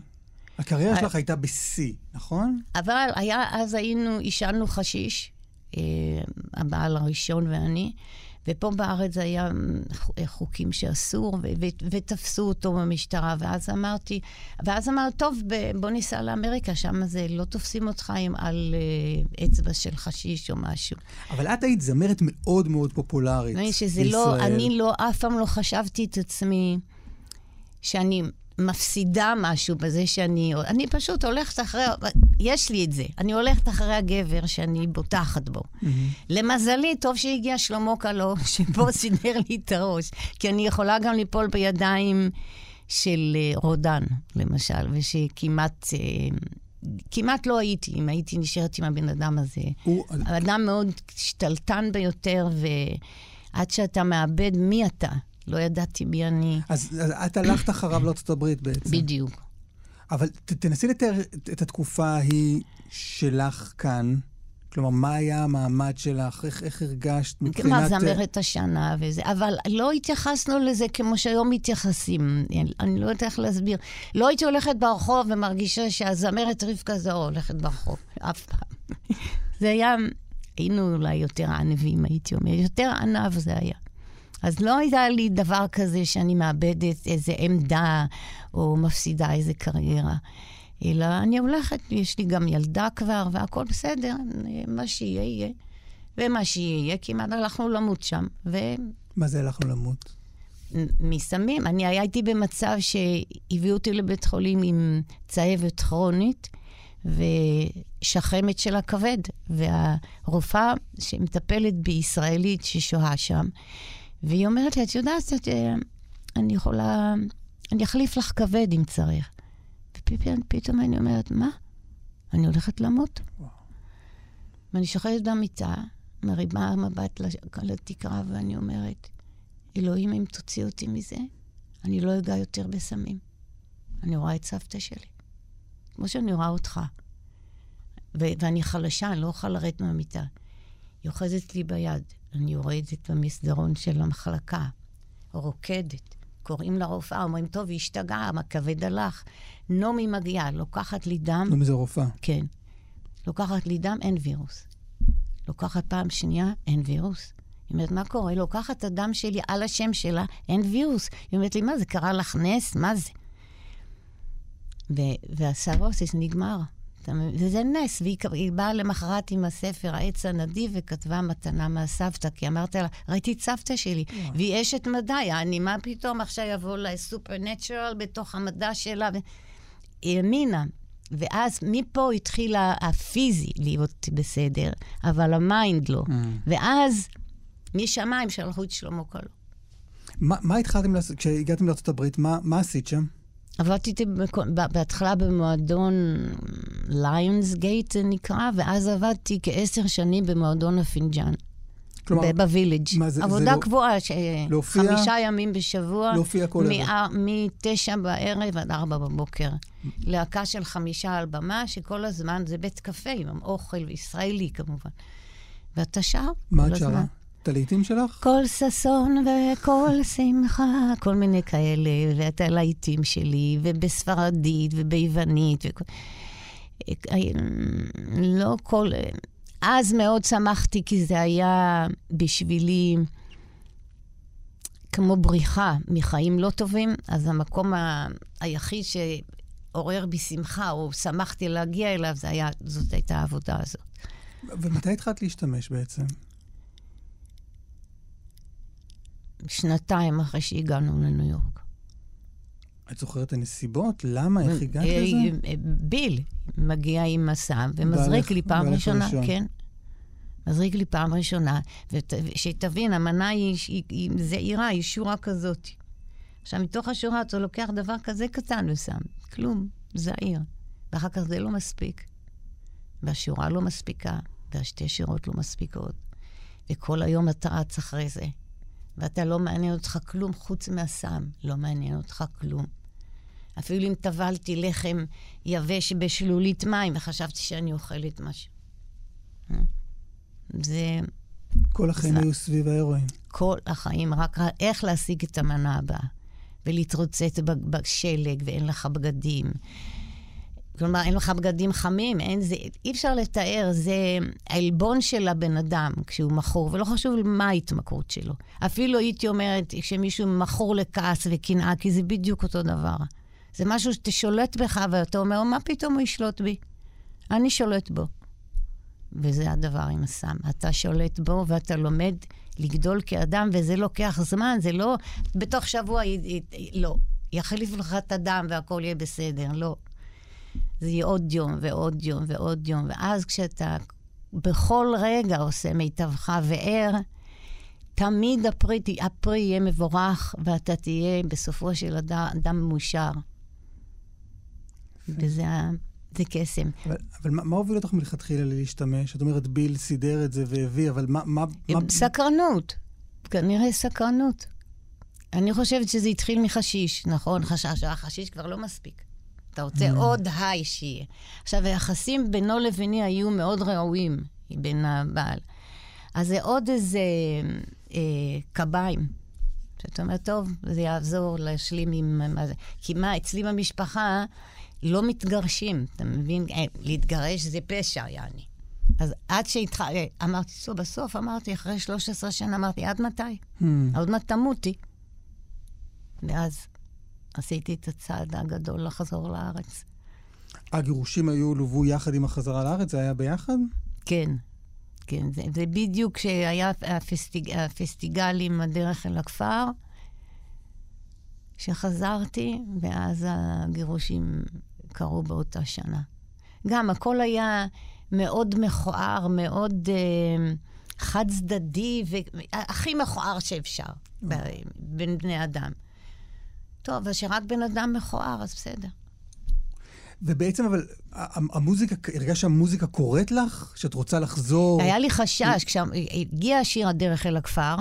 הקריירה אה, שלך הייתה בשיא, נכון? אבל היה, אז היינו, עישנו חשיש, אה, הבעל הראשון ואני, ופה בארץ היה אה, חוקים שאסור, ו- ו- ותפסו אותו במשטרה, ואז אמרתי, ואז אמרתי, טוב, בוא ניסע לאמריקה, שם זה, לא תופסים אותך עם על אה, אצבע של חשיש או משהו. אבל את היית זמרת מאוד מאוד פופולרית שזה בישראל. לא, אני לא, אף פעם לא חשבתי את עצמי שאני מפסידה משהו בזה שאני... אני פשוט הולכת אחרי... יש לי את זה. אני הולכת אחרי הגבר שאני בוטחת בו. למזלי, טוב שהגיע שלמה קלו, שפה סידר לי את הראש. כי אני יכולה גם ליפול בידיים של אה, רודן, למשל, ושכמעט... אה, כמעט לא הייתי, אם הייתי נשארת עם הבן אדם הזה. הוא- אדם מאוד שתלטן ביותר, ועד שאתה מאבד מי אתה. לא ידעתי מי אני. אז, אז את הלכת אחריו לארצות הברית בעצם. בדיוק. אבל ת, תנסי לתאר את, את התקופה ההיא שלך כאן. כלומר, מה היה המעמד שלך? איך, איך הרגשת מבחינת... כלומר, זמרת השנה וזה, אבל לא התייחסנו לזה כמו שהיום מתייחסים. אני לא יודעת איך להסביר. לא הייתי הולכת ברחוב ומרגישה שהזמרת רבקה זוהר הולכת ברחוב, אף פעם. זה היה, היינו אולי יותר ענבים, הייתי אומרת. יותר ענב זה היה. אז לא היה לי דבר כזה שאני מאבדת איזה עמדה או מפסידה איזה קריירה. אלא אני הולכת, יש לי גם ילדה כבר, והכל בסדר, מה שיהיה, יהיה. ומה שיהיה, כמעט הלכנו למות שם. מה זה הלכנו למות? ומסמים, אני הייתי במצב שהביאו אותי לבית חולים עם צהבת כרונית ושחמת של הכבד. והרופאה שמטפלת בישראלית ששוהה שם, והיא אומרת לי, את יודעת, את, אה, אני יכולה, אני אחליף לך כבד אם צריך. ופתאום פתאום אני אומרת, מה? אני הולכת למות. ואני שוכבת במיטה, מרימה מבט לתקרה, ואני אומרת, אלוהים, אם תוציא אותי מזה, אני לא אגע יותר בסמים. אני רואה את סבתא שלי, כמו שאני רואה אותך. ו- ואני חלשה, אני לא אוכל לרדת מהמיטה. היא אוחזת לי ביד, אני יורדת במסדרון של המחלקה, רוקדת. קוראים לרופאה, אומרים, טוב, היא השתגעה, הכבד הלך. נעמי מגיעה, לוקחת לי דם, לא מזה רופאה. כן. לוקחת לי דם, אין וירוס. לוקחת פעם שנייה, אין וירוס. היא אומרת, מה קורה? לוקחת את הדם שלי על השם שלה, אין וירוס. היא אומרת לי, מה זה, קרה לך נס? מה זה? ו- והסרוסיס נגמר. וזה נס, והיא באה למחרת עם הספר העץ הנדיב וכתבה מתנה מהסבתא, כי אמרתי לה, ראיתי את סבתא שלי, והיא אשת מדע, יעני, מה פתאום עכשיו יבוא לה supernatural בתוך המדע שלה? היא האמינה. ואז מפה התחיל ה- הפיזי להיות בסדר, אבל ה mind לא. ואז משמיים שלחו את שלמה קלו. מה, מה התחלתם לעשות, כשהגעתם לארה"ב, מה, מה עשית שם? עבדתי בהתחלה במועדון Lions Gate זה נקרא, ואז עבדתי כעשר שנים במועדון הפינג'אן, כלומר, בוויליג'. זה- זה עבודה לא- קבועה, ש- להופיע- חמישה ימים בשבוע, להופיע כל ערב. מתשע בערב עד ארבע בבוקר. להקה של חמישה על במה, שכל הזמן זה בית קפה עם אוכל, ישראלי כמובן. ואתה שר מה את שרה? הלהיטים שלך? כל ששון וכל שמחה, כל מיני כאלה, ואת הלהיטים שלי, ובספרדית וביוונית. וכל... לא כל... אז מאוד שמחתי, כי זה היה בשבילי כמו בריחה מחיים לא טובים, אז המקום ה... היחיד שעורר בי שמחה, או שמחתי להגיע אליו, זה היה, זאת הייתה העבודה הזאת. ומתי התחלת להשתמש בעצם? שנתיים אחרי שהגענו לניו יורק. את זוכרת את הנסיבות? למה? איך הגעת אה, לזה? אה, ביל מגיע עם מסע ומזריק לי פעם ראשונה. כן. מזריק לי פעם ראשונה, ושתבין, המנה היא, היא, היא זעירה, היא שורה כזאת. עכשיו, מתוך השורה אתה לוקח דבר כזה קטן ושם, כלום, זעיר. ואחר כך זה לא מספיק. והשורה לא מספיקה, והשתי שירות לא מספיקות. וכל היום אתה רץ אחרי זה. ואתה לא מעניין אותך כלום חוץ מהסם. לא מעניין אותך כלום. אפילו אם טבלתי לחם יבש בשלולית מים וחשבתי שאני אוכלת משהו. אה? זה כל החיים זה- היו סביב ההרואין. כל החיים, רק איך להשיג את המנה הבאה. ולהתרוצץ בשלג, ואין לך בגדים. כלומר, אין לך בגדים חמים, אין זה, אי אפשר לתאר, זה העלבון של הבן אדם כשהוא מכור, ולא חשוב מה ההתמכרות שלו. אפילו הייתי אומרת, כשמישהו מכור לכעס וקנאה, כי זה בדיוק אותו דבר. זה משהו שאתה שולט בך, ואתה אומר, מה פתאום הוא ישלוט בי? אני שולט בו. וזה הדבר עם הסם. אתה שולט בו ואתה לומד לגדול כאדם, וזה לוקח זמן, זה לא... בתוך שבוע, לא. יחליף לך את הדם והכל יהיה בסדר, לא. זה יהיה עוד יום ועוד יום ועוד יום, ואז כשאתה בכל רגע עושה מיטבך וער, תמיד הפרי, הפרי יהיה מבורך, ואתה תהיה בסופו של אדם, אדם מאושר. וזה זה קסם. אבל, אבל מה, מה הוביל אותך מלכתחילה להשתמש? את אומרת, ביל סידר את זה והביא, אבל מה... מה, מה סקרנות. כנראה סקרנות. אני חושבת שזה התחיל מחשיש, נכון? חשש, החשיש כבר לא מספיק. אתה רוצה עוד היי שיהיה. עכשיו, היחסים בינו לביני היו מאוד ראויים, בין הבעל. אז זה עוד איזה אה, קביים. שאתה אומר, טוב, זה יעזור להשלים עם מה זה. כי מה, אצלי במשפחה לא מתגרשים, אתה מבין? אה, להתגרש זה פשע, יעני. אז עד שהתחלתי, אמרתי, טוב, בסוף אמרתי, אחרי 13 שנה, אמרתי, עד מתי? Hmm. עוד מעט תמותי. ואז עשיתי את הצעד הגדול לחזור לארץ. הגירושים היו לוו יחד עם החזרה לארץ? זה היה ביחד? כן, כן, זה, זה בדיוק כשהיה הפסטיג, הפסטיגלים הדרך אל הכפר, שחזרתי, ואז הגירושים קרו באותה שנה. גם הכל היה מאוד מכוער, מאוד אה, חד-צדדי, והכי מכוער שאפשר ב- בין בני אדם. טוב, אז שרק בן אדם מכוער, אז בסדר. ובעצם, אבל המוזיקה, הרגשת שהמוזיקה קוראת לך? שאת רוצה לחזור? היה לי חשש, כשהגיע השיר הדרך אל הכפר,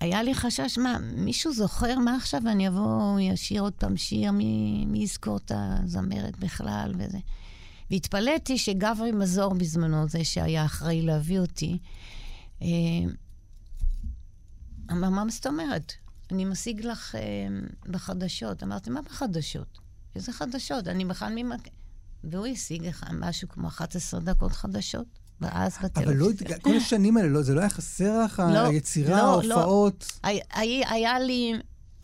היה לי חשש, מה, מישהו זוכר מה עכשיו? אני אבוא, אשיר עוד פעם שיר, מי, מי יזכור את הזמרת בכלל וזה. והתפלאתי שגברי מזור בזמנו, זה שהיה אחראי להביא אותי, אה, אמר, מה זאת אומרת? אני משיג לך אה, בחדשות. אמרתי, מה בחדשות? איזה חדשות? אני בכלל ממק... והוא השיג לך משהו כמו 11 דקות חדשות, ואז בטלפון. אבל לא, כל השנים האלה, לא, זה לא היה חסר לך? לא, היצירה, לא, לא. ההופעות? היה, היה, היה לי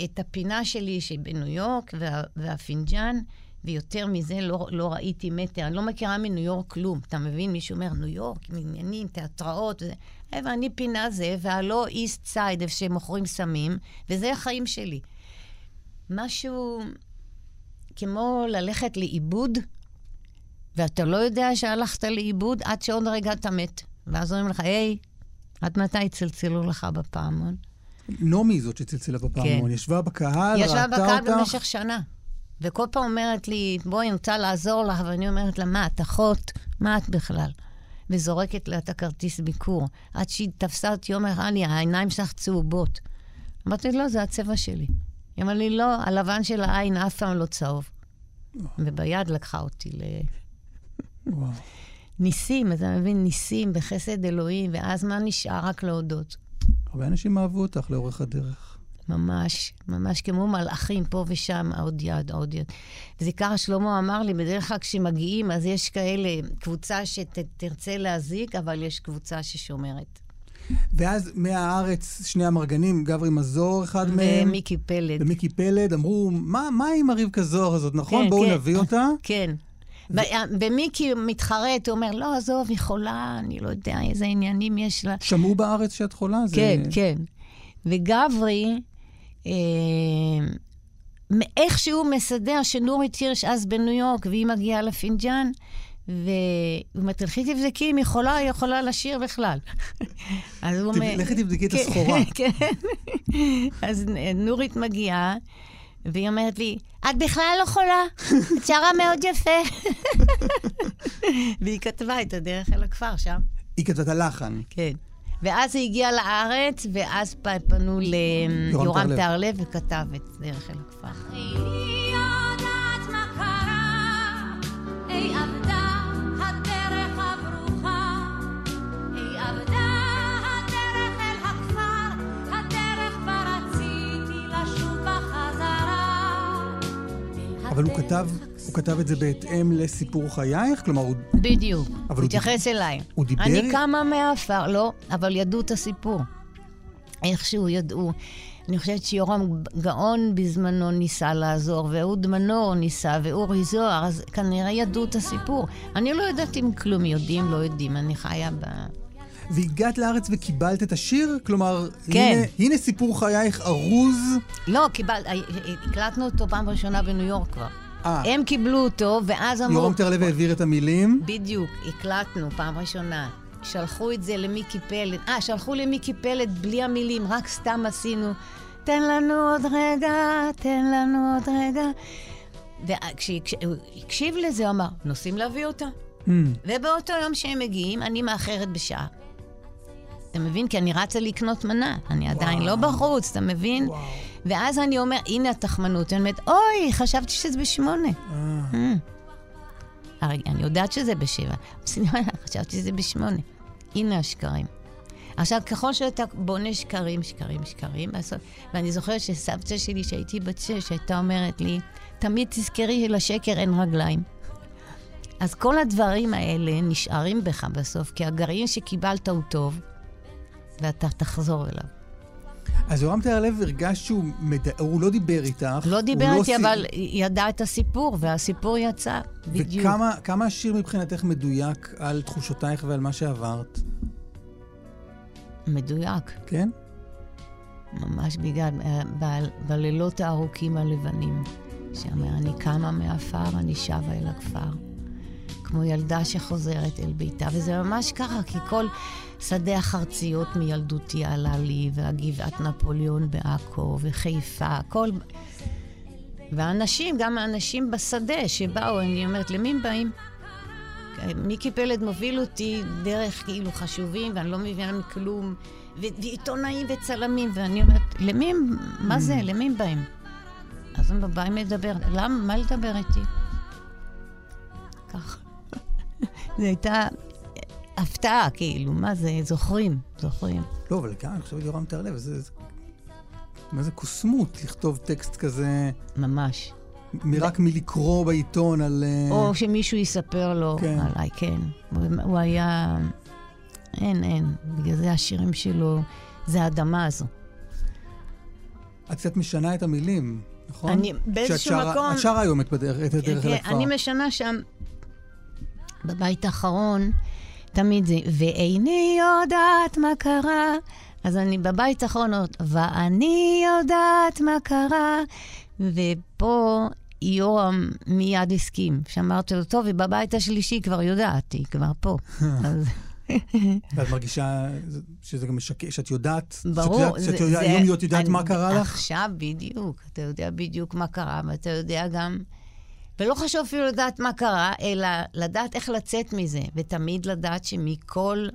את הפינה שלי שבניו יורק וה, והפינג'אן, ויותר מזה לא, לא ראיתי מטר. אני לא מכירה מניו יורק כלום. אתה מבין? מישהו אומר, ניו יורק, עניינים, תיאטראות וזה. ואני פינה זה, והלא איסט סייד, איפה שמוכרים סמים, וזה החיים שלי. משהו כמו ללכת לאיבוד, ואתה לא יודע שהלכת לאיבוד עד שעוד רגע אתה מת. ואז אומרים לך, היי, עד מתי יצלצלו לך בפעמון? נעמי זאת שצלצלה בפעמון, ישבה בקהל, ישבה ראתה בקהל אותך. במשך שנה. וכל פעם אומרת לי, בואי, אני רוצה לעזור לך, ואני אומרת לה, מה, את אחות? מה את בכלל? וזורקת לה את הכרטיס ביקור. עד שהיא תפסה אותי, אומרת לי, העיניים שלך צהובות. אמרתי, לא, זה הצבע שלי. היא אמרה לי, לא, הלבן של העין אף פעם לא צהוב. וביד לקחה אותי ל... וואו. ניסים, אתה מבין? ניסים בחסד אלוהים, ואז מה נשאר? רק להודות. הרבה אנשים אהבו אותך לאורך הדרך. ממש, ממש כמו מלאכים, פה ושם, עוד יד, עוד יד. וזיכר שלמה אמר לי, בדרך כלל כשמגיעים, אז יש כאלה, קבוצה שתרצה להזיק, אבל יש קבוצה ששומרת. ואז מהארץ, שני המרגנים, גברי מזור, אחד מהם, ומיקי פלד. ומיקי פלד, אמרו, מה, מה עם הרבקה זוהר הזאת, נכון? כן, בואו כן. נביא אותה. כן. ו- ומיקי מתחרט, הוא אומר, לא, עזוב, היא חולה, אני לא יודע איזה עניינים יש לה. שמעו בארץ שאת חולה? זה... כן, כן. וגברי, איכשהו מסדר שנורית הירש אז בניו יורק, והיא מגיעה לפינג'אן, והוא אומר, תלכי תבדקי אם יכולה, היא יכולה לשיר בכלל. אז הוא אומר... לכי תבדקי את כן, הסחורה. כן. אז נורית מגיעה, והיא אומרת לי, את בכלל לא חולה, את שרה מאוד יפה. והיא כתבה את הדרך אל הכפר שם. היא כתבה את הלחן. כן. ואז היא הגיעה לארץ, ואז פנו ליורם טהרלב. וכתב את דרך אל הכפר. אבל הוא כתב, כתב את זה בהתאם לסיפור חייך? כלומר, הוא... בדיוק. אבל הוא התייחס אליי. הוא דיבר אני? קמה מהעפר, לא, אבל ידעו את הסיפור. איכשהו ידעו. אני חושבת שיורם גאון בזמנו ניסה לעזור, ואהוד מנור ניסה, ואורי זוהר, אז כנראה ידעו את הסיפור. אני לא יודעת אם כלום יודעים, לא יודעים, אני חיה ב... והגעת לארץ וקיבלת את השיר? כלומר, כן. הנה, הנה סיפור חייך ארוז. לא, קיבל... הקלטנו אותו פעם ראשונה בניו יורק כבר. אה, הם קיבלו אותו, ואז אמרו... יורם טרלב העביר את המילים. בדיוק, הקלטנו פעם ראשונה. שלחו את זה למיקי פלד. אה, שלחו למיקי פלד בלי המילים, רק סתם עשינו. תן לנו עוד רגע, תן לנו עוד רגע. וכשהוא הקשיב לזה, הוא אמר, נוסעים להביא אותה. Hmm. ובאותו יום שהם מגיעים, אני מאחרת בשעה. אתה מבין? כי אני רצה לקנות מנה. אני עדיין לא בחוץ, אתה מבין? ואז אני אומר, הנה התחמנות. אני אומרת, אוי, חשבתי שזה בשמונה. אה, Mm. הרי אני יודעת שזה בשבע. חשבתי שזה בשמונה. הנה השקרים. עכשיו, ככל שאתה בונה שקרים, שקרים, שקרים, בסוף, ואני זוכרת שסבתא שלי, שהייתי בת שש, הייתה אומרת לי, תמיד תזכרי שלשקר אין רגליים. אז כל הדברים האלה נשארים בך בסוף, כי הגרעין שקיבלת הוא טוב, ואתה תחזור אליו. אז יורם טהרלב הרגש שהוא מד... הוא לא דיבר איתך. לא דיבר איתי, סי- אבל ידע את הסיפור, והסיפור יצא. בדיוק. וכמה כמה השיר מבחינתך מדויק על תחושותייך ועל מה שעברת, מדויק. כן? ממש בגלל, אה, ב- בלילות הארוכים הלבנים, שאומר, אני קמה מעפר, אני שבה אל הכפר. כמו ילדה שחוזרת אל ביתה, וזה ממש ככה, כי כל שדה החרציות מילדותי עלה לי, והגבעת נפוליאון בעכו, וחיפה, הכל... ואנשים, גם האנשים בשדה שבאו, אני אומרת, למי הם באים? מיקי פלד מוביל אותי דרך כאילו חשובים, ואני לא מבינה מכלום, ו- ועיתונאים וצלמים, ואני אומרת, למי הם, מה זה, למי הם באים? אז הם באים לדבר, למה, מה לדבר איתי? ככה. זו הייתה הפתעה, כאילו, מה זה, זוכרים, זוכרים. לא, אבל גם, אני חושב יורם טהרלב, זה... מה זה קוסמות לכתוב טקסט כזה, ממש. מ- רק מלקרוא בעיתון על... אה, או שמישהו יספר לו כן. עליי, כן. הוא, הוא היה... אין, אין. בגלל זה השירים שלו, זה האדמה הזו. את קצת משנה את המילים, נכון? אני באיזשהו שרה- מקום- את שרה היום את הדרך אל כן, הכפר. אני משנה שם, בבית האחרון, תמיד זה, ואיני יודעת מה קרה. אז אני בבית האחרון, ואני יודעת מה קרה. ופה יורם מיד הסכים, שאמרתי לו, טוב, ובבית השלישי כבר יודעת, היא כבר פה. אז ואת מרגישה שזה גם משקר, שאת יודעת, ברור, שאת שאת יודעת, היום את יודעת אני- מה קרה לך? עכשיו בדיוק, אתה יודע בדיוק מה קרה, ואתה יודע גם... ולא חשוב אפילו לדעת מה קרה, אלא לדעת איך לצאת מזה, ותמיד לדעת שמכל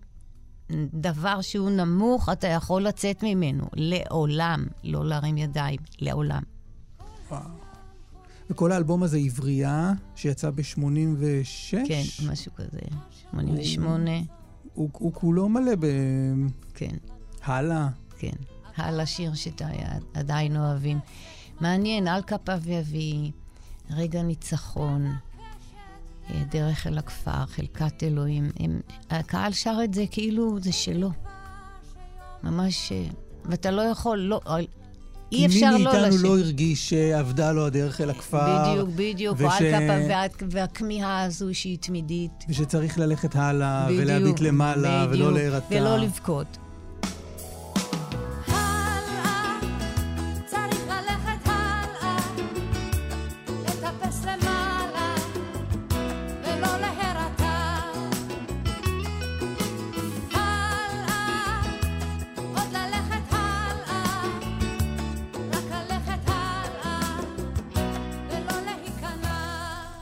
דבר שהוא נמוך, אתה יכול לצאת ממנו. לעולם, לא להרים ידיים, לעולם. וכל האלבום הזה עברייה, שיצא ב-86, כן, משהו כזה. 88, הוא, הוא כולו מלא כן. בהלאה. כן. הלאה שיר שעדיין אוהבים. מעניין, על כפיו יביא, רגע ניצחון, אה, דרך אל הכפר, חלקת אלוהים. הם, הקהל שר את זה כאילו זה שלו. ממש, אה, ואתה לא יכול, לא, אה, אי אפשר כי מי לא מאיתנו לשיר. לא הרגיש שאבדה לו הדרך אל הכפר. בדיוק, בדיוק, וש- וה- והכמיהה הזו שהיא תמידית. ושצריך ללכת הלאה, בדיוק, ולהביט למעלה, ולא בדיוק, להירתע. ולא לבכות.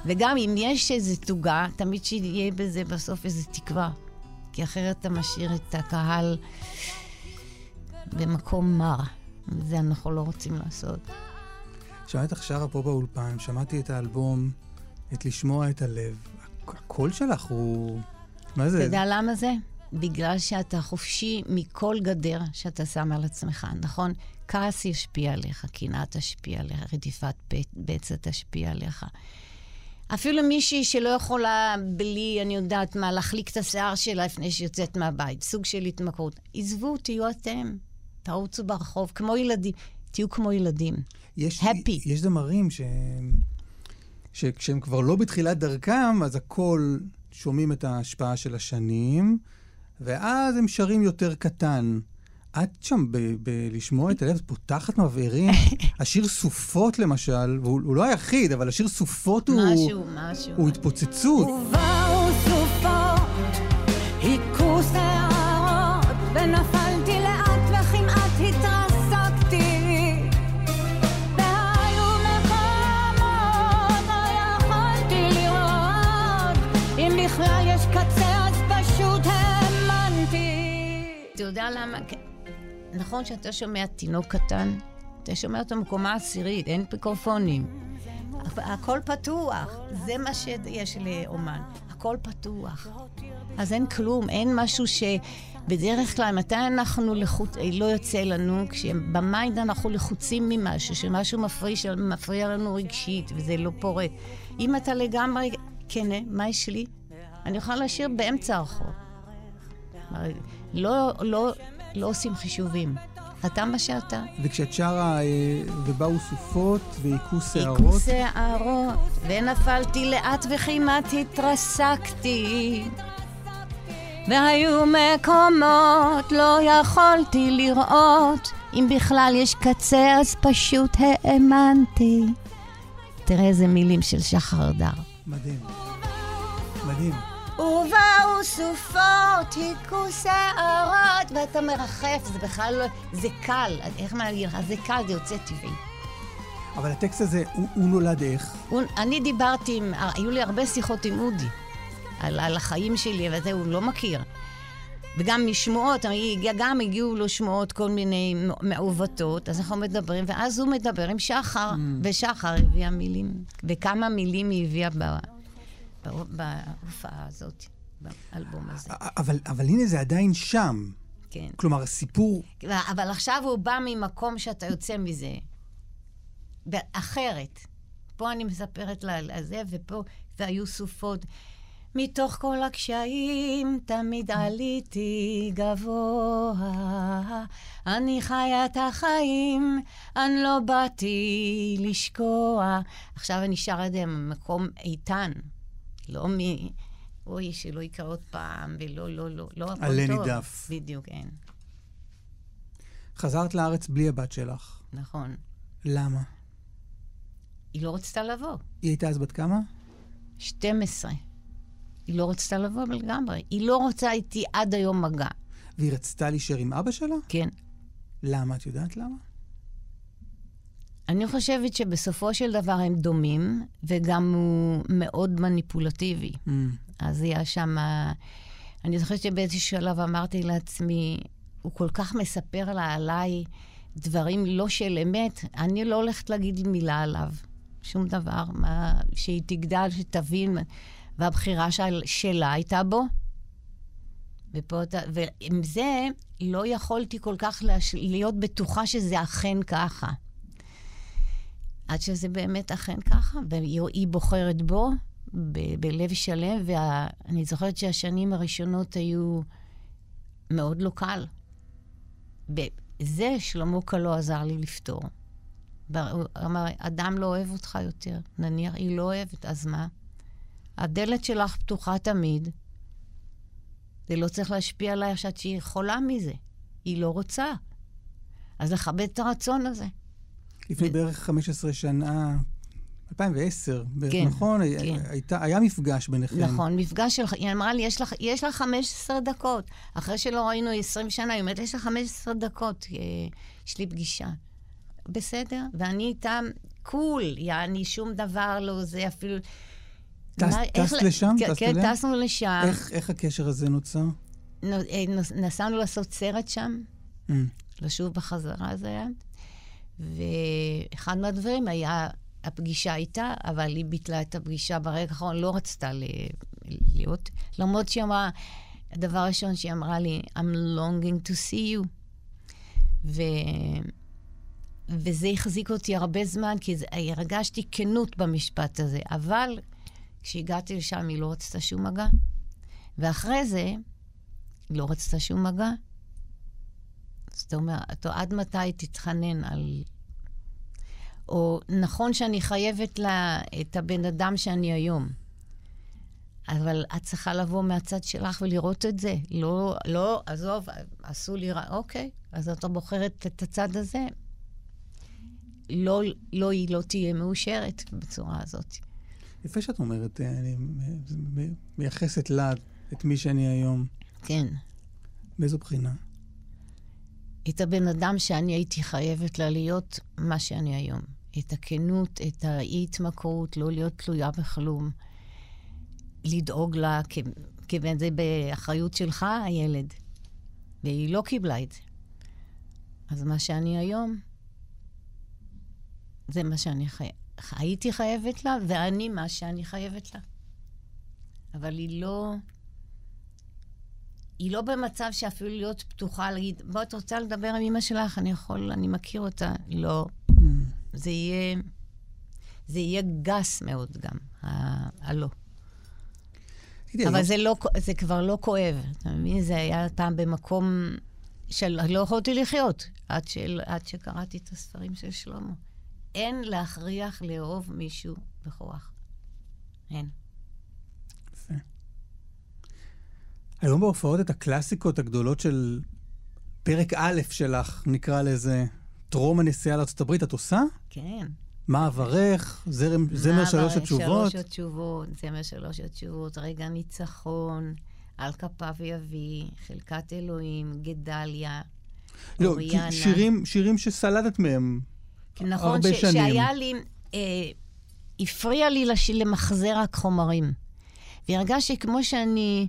וגם אם יש איזו תוגה, תמיד שיהיה בזה בסוף איזו תקווה. כי אחרת אתה משאיר את הקהל במקום מר. וזה אנחנו לא רוצים לעשות. שמעתי אותך שרה פה באולפן, שמעתי את האלבום, את לשמוע את הלב. הק- הקול שלך הוא... מה אתה זה? יודע למה זה? בגלל שאתה חופשי מכל גדר שאתה שם על עצמך, נכון? כעס ישפיע עליך, קנאה תשפיע עליך, רדיפת בצ- בצע תשפיע עליך. אפילו מישהי שלא יכולה בלי, אני יודעת מה, להחליק את השיער שלה לפני שהיא יוצאת מהבית, סוג של התמכרות. עזבו, תהיו אתם. תרוצו ברחוב, כמו ילדים. תהיו כמו ילדים. יש, happy. יש זמרים ש... שכשהם כבר לא בתחילת דרכם, אז הכל שומעים את ההשפעה של השנים, ואז הם שרים יותר קטן. את שם בלשמוע את הלב, את פותחת מבערים. השיר סופות למשל, והוא הוא לא היחיד, אבל השיר סופות הוא, משהו, משהו. הוא התפוצצות. ובאו סופות, היכו שערות, ונפלתי לאט וכמעט התרסקתי. והיו מקומות, לא יכולתי לראות, אם בכלל יש קצה אז פשוט האמנתי. אתה יודע למה? נכון שאתה שומע תינוק קטן, אתה שומע אותו מקומה עשירית, אין מיקרופונים. הכל פתוח, זה מה שיש לאומן, הכל פתוח. אז אין כלום, אין משהו ש... בדרך כלל, מתי אנחנו לחוץ... לא יוצא לנו? כשבמיינד אנחנו לחוצים ממשהו, שמשהו מפריע, מפריע לנו רגשית, וזה לא פורט. אם אתה לגמרי כן, מה יש לי? אני יכולה להשאיר באמצע הרחוב. לא, לא, לא עושים חישובים. אתה מה שאתה. וכשאת שרה, אה, ובאו סופות, והיכו שערות, היכו שערות, ונפלתי לאט וכמעט התרסקתי. והיו מקומות לא יכולתי לראות, אם בכלל יש קצה אז פשוט האמנתי. תראה איזה מילים של שחר דר. מדהים. מדהים. ובאו סופות, היכו שערות, ואתה מרחף, זה בכלל לא... זה קל, איך מה להגיד לך? זה קל, זה יוצא טבעי. אבל הטקסט הזה, הוא, הוא נולד איך? הוא- אני דיברתי עם, היו לי הרבה שיחות עם אודי, על, על החיים שלי, וזה הוא לא מכיר. וגם משמועות, גם הגיעו לו שמועות כל מיני מעוותות, אז אנחנו מדברים, ואז הוא מדבר עם שחר, ושחר הביאה מילים, וכמה מילים היא הביאה ב- בהופעה הזאת, באלבום הזה, אבל, אבל הנה זה עדיין שם. כן. כלומר, הסיפור... אבל עכשיו הוא בא ממקום שאתה יוצא מזה. אחרת. פה אני מספרת לה על זה, ופה, והיו סופות. מתוך כל הקשיים תמיד עליתי גבוה. אני חיה את החיים, אני לא באתי לשקוע. עכשיו אני שרה את זה ממקום איתן, לא מ... אוי, שלא יקרה עוד פעם, ולא, לא, לא, לא, הכל עלה טוב. נידף. בדיוק, אין. חזרת לארץ בלי הבת שלך. נכון. למה? היא לא רצתה לבוא. היא הייתה אז בת כמה? 12. היא לא רצתה לבוא לגמרי. היא לא רוצה איתי עד היום מגע. והיא רצתה להישאר עם אבא שלה? כן. למה? את יודעת למה? אני חושבת שבסופו של דבר הם דומים, וגם הוא מאוד מניפולטיבי. Mm. אז היה שם... אני זוכרת שבאיזשהו שלב אמרתי לעצמי, הוא כל כך מספר לה עליי דברים לא של אמת, אני לא הולכת להגיד מילה עליו. שום דבר. מה, שהיא תגדל, שתבין. והבחירה של, שלה הייתה בו. ופה, ועם זה לא יכולתי כל כך להש... להיות בטוחה שזה אכן ככה. עד שזה באמת אכן ככה, והיא היא בוחרת בו ב- בלב שלם, ואני זוכרת שהשנים הראשונות היו מאוד לא קל. בזה שלמה קלו עזר לי לפתור. הוא אמר, אדם לא אוהב אותך יותר, נניח, היא לא אוהבת, אז מה? הדלת שלך פתוחה תמיד. זה לא צריך להשפיע עליי עכשיו שהיא חולה מזה. היא לא רוצה. אז לכבד את הרצון הזה. לפני בערך 15 שנה, 2010, בערך, כן, נכון? כן. הייתה, היה מפגש ביניכם. נכון, מפגש שלך, היא אמרה לי, יש לך, יש לך 15 דקות. אחרי שלא ראינו 20 שנה, היא אומרת, יש לך 15 דקות, אה, יש לי פגישה. בסדר, ואני איתם קול, יעני, שום דבר לא זה, אפילו... טס- מה- איך טסת לשם? כן, כן? טסנו לשם. איך, איך הקשר הזה נוצר? נו- אה, נסענו לעשות סרט שם, Mm. לשוב בחזרה זה היה. ואחד מהדברים היה הפגישה איתה, אבל היא ביטלה את הפגישה ברגע האחרון, לא רצתה להיות. למרות שהיא אמרה, הדבר הראשון שהיא אמרה לי, I'm longing to see you. ו... וזה החזיק אותי הרבה זמן, כי זה, הרגשתי כנות במשפט הזה. אבל כשהגעתי לשם היא לא רצתה שום מגע. ואחרי זה, היא לא רצתה שום מגע. זאת אומרת, עד מתי תתחנן על... או נכון שאני חייבת לה את הבן אדם שאני היום, אבל את צריכה לבוא מהצד שלך ולראות את זה. לא, לא, עזוב, עשו לי רע, אוקיי, אז אתה בוחרת את הצד הזה. לא, לא, היא לא תהיה מאושרת בצורה הזאת. יפה שאת אומרת, אה, אני מייחסת לה את מי שאני היום. כן. באיזו בחינה? את הבן אדם שאני הייתי חייבת לה להיות מה שאני היום. את הכנות, את האי-התמכרות, לא להיות תלויה בכלום. לדאוג לה, כיוון זה באחריות שלך, הילד. והיא לא קיבלה את זה. אז מה שאני היום, זה מה שאני חי... הייתי חייבת לה, ואני מה שאני חייבת לה. אבל היא לא... היא לא במצב שאפילו להיות פתוחה, להגיד, בוא, את רוצה לדבר עם אמא שלך? אני יכול, אני מכיר אותה. לא. זה יהיה... זה יהיה גס מאוד גם, הלא. אבל היום- זה, לא, זה כבר לא כואב, אתה מבין? זה היה פעם במקום של... לא יכולתי לחיות עד, של, עד שקראתי את הספרים של שלמה. אין להכריח לאהוב מישהו בכוח. אין. יפה. היום בהופעות את הקלאסיקות הגדולות של פרק א' שלך, נקרא לזה, טרום הנסיעה הברית, את עושה? כן. מה אברך? זרם, זמר שלוש התשובות? שלוש התשובות, זמר שלוש התשובות, רגע ניצחון, על כפיו יביא, חלקת אלוהים, גדליה, לא, אוריאנה. שירים, שירים שסלדת מהם נכון, הרבה ש- שנים. שהיה לי, אה, הפריע לי לש... למחזר רק חומרים. והרגשתי כמו שאני,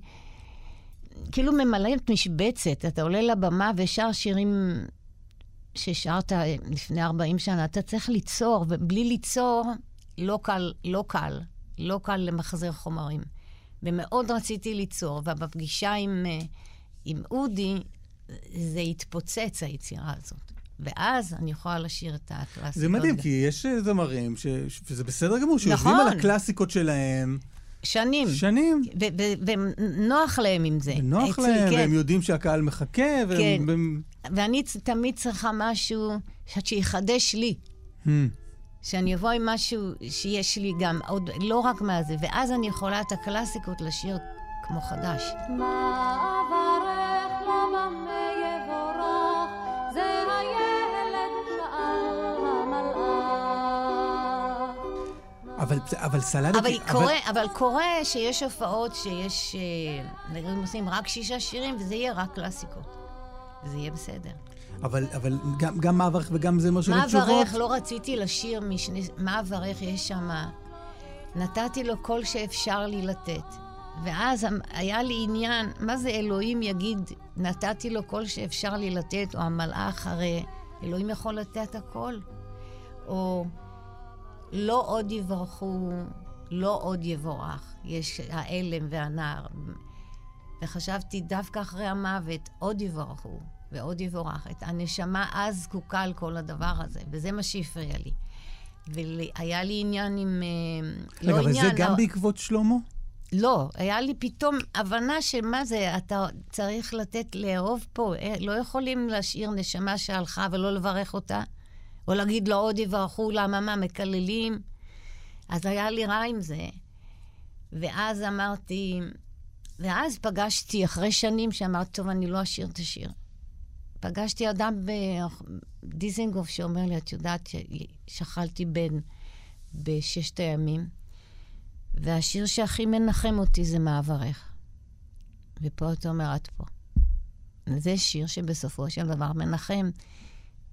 כאילו ממלאת משבצת. אתה עולה לבמה ושר שירים ששרת לפני 40 שנה. אתה צריך ליצור, ובלי ליצור, לא קל, לא קל, לא קל למחזר חומרים. ומאוד רציתי ליצור, ובפגישה עם, אה, עם אודי, זה התפוצץ, היצירה הזאת. ואז אני יכולה לשיר את הקלאסיקות. זה מדהים, כי יש זמרים. ש- וזה בסדר גמור, שיושבים נכון. על הקלאסיקות שלהם שנים. שנים. ו- ו- ונוח להם עם זה. אצלי, להם, כן. והם יודעים שהקהל מחכה, והם... כן. והם- ואני תמיד צריכה משהו שיחדש לי. Hmm. שאני אבוא עם משהו שיש לי גם עוד, לא רק מה זה, ואז אני יכולה את הקלאסיקות לשיר כמו חדש. מה אברך לו אבל, אבל סלדת... אבל, קורה, אבל קורה שיש הופעות שיש, אה, נגיד עושים רק שישה שירים, וזה יהיה רק קלאסיקות. וזה יהיה בסדר. אבל, אבל גם, גם מה אברך וגם זמר של מה התשובות. אברך? לא רציתי לשיר משני... מה אברך? יש שם... נתתי לו כל שאפשר לי לתת. ואז היה לי עניין, מה זה אלוהים יגיד, נתתי לו כל שאפשר לי לתת, או המלאך, הרי אלוהים יכול לתת הכל. או לא עוד יברכו, לא עוד יבורך. יש ההלם והנער. וחשבתי, דווקא אחרי המוות, עוד יברכו ועוד יבורך. את הנשמה אז זקוקה על כל הדבר הזה, וזה מה שהפריע לי. והיה לי עניין עם... אה, רגע, לא אבל עניין, זה גם לא- בעקבות שלמה? לא, היה לי פתאום הבנה של מה זה, אתה צריך לתת, לאהוב פה. אה, לא יכולים להשאיר נשמה שהלכה ולא לברך אותה, או להגיד לו עוד יברכו, למה מה, מקללים? אז היה לי רע עם זה. ואז אמרתי, ואז פגשתי, אחרי שנים שאמרתי, טוב, אני לא אשיר את השיר. פגשתי אדם בדיזינגוף שאומר לי, את יודעת ששכלתי בן בששת הימים, והשיר שהכי מנחם אותי זה מעברך. ופה אתה אומר, את פה. זה שיר שבסופו של דבר מנחם.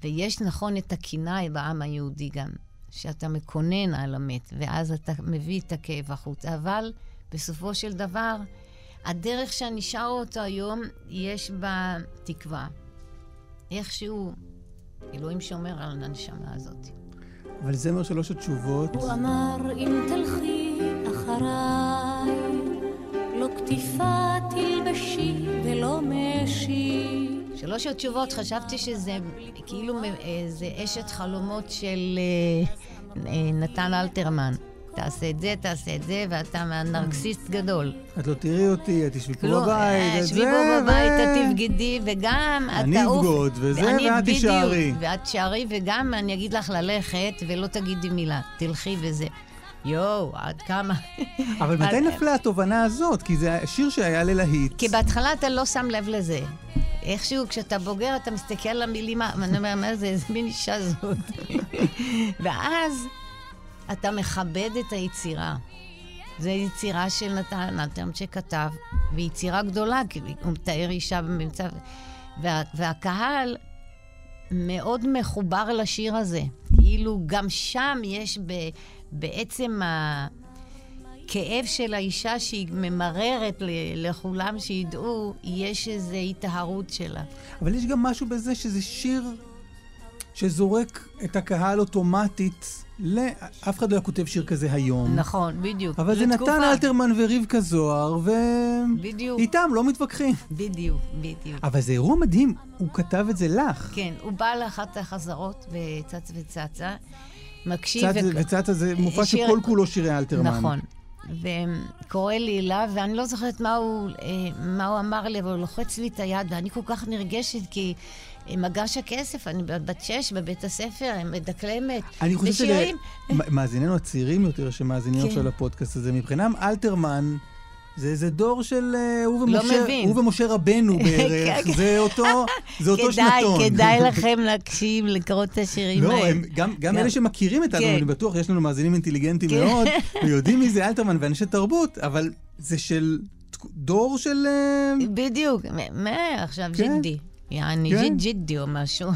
ויש נכון את הקנאי בעם היהודי גם. שאתה מקונן על המת, ואז אתה מביא את הכאב החוצה. אבל בסופו של דבר, הדרך שאני שרה אותו היום, יש בה תקווה. איכשהו, אלוהים שומר על הנשמה הזאת. אבל זמר שלוש התשובות, הוא אמר אם תלכי אחריי, לא כתיפה תלבשי ולא משי. שלוש התשובות, חשבתי שזה כאילו אה, זה אשת חלומות של אה, אה, נתן אלתרמן. תעשה את זה, תעשה את זה, ואתה נרקסיסט גדול. את לא תראי אותי, את תשבי פה בבית, אה, את שבי זה, פה בבית, ו- את תבגדי, וגם את אני תעוף. אבגוד, וזה, ואת תישארי. ואת תישארי, וגם אני אגיד לך ללכת, ולא תגידי מילה. תלכי וזה. יואו, עד כמה. אבל מתי נפלה התובנה הזאת? כי זה שיר שהיה ללהיט. כי בהתחלה אתה לא שם לב לזה. איכשהו, כשאתה בוגר, אתה מסתכל על המילים, ואני אומר, מה זה, איזה מין אישה זאת. ואז אתה מכבד את היצירה. זו יצירה של נתן אלתרמן שכתב, ויצירה גדולה, כי הוא מתאר אישה במצב... וה, והקהל מאוד מחובר לשיר הזה. כאילו, גם שם יש ב, בעצם הכאב של האישה שהיא ממררת לכולם שידעו, יש איזו היטהרות שלה. אבל יש גם משהו בזה שזה שיר שזורק את הקהל אוטומטית ל... אף אחד לא היה כותב שיר כזה היום. נכון, בדיוק. אבל זה לתקופה. נתן אלתרמן ורבקה זוהר, ו... בדיוק. איתם לא מתווכחים. בדיוק, בדיוק. אבל זה אירוע מדהים, הוא כתב את זה לך. כן, הוא בא לאחת החזרות וצץ וצצה, מקשיב... צץ וצץ זה מופע שיר- שכל כולו שירי אלתרמן. נכון. וקורא לי אליו, ואני לא זוכרת מה הוא, אה, מה הוא אמר לי, אבל הוא לוחץ לי את היד, ואני כל כך נרגשת, כי מגש הכסף, אני בת שש בבית הספר, מדקלמת. אני חושב ושירים- שלמאזיננו הצעירים יותר שמאזינים כן. עכשיו לפודקאסט הזה, מבחינם אלתרמן זה איזה דור של אה, הוא ומשה, לא מבין. הוא ומשה רבנו בערך, כן. זה אותו, זה אותו כדאי, שנתון. כדאי לכם להקשיב, לקרוא את השירים לא, האלה. הם, גם, גם גם- אלה שמכירים את אלתרמן, כן. אני בטוח, יש לנו מאזינים אינטליגנטים כן. מאוד, ויודעים מי זה אלתרמן ואנשי תרבות, אבל זה של דור של... אה, בדיוק, מה עכשיו כן. ג'ידי? יעני כן. ג'יד ג'ידי או משהו.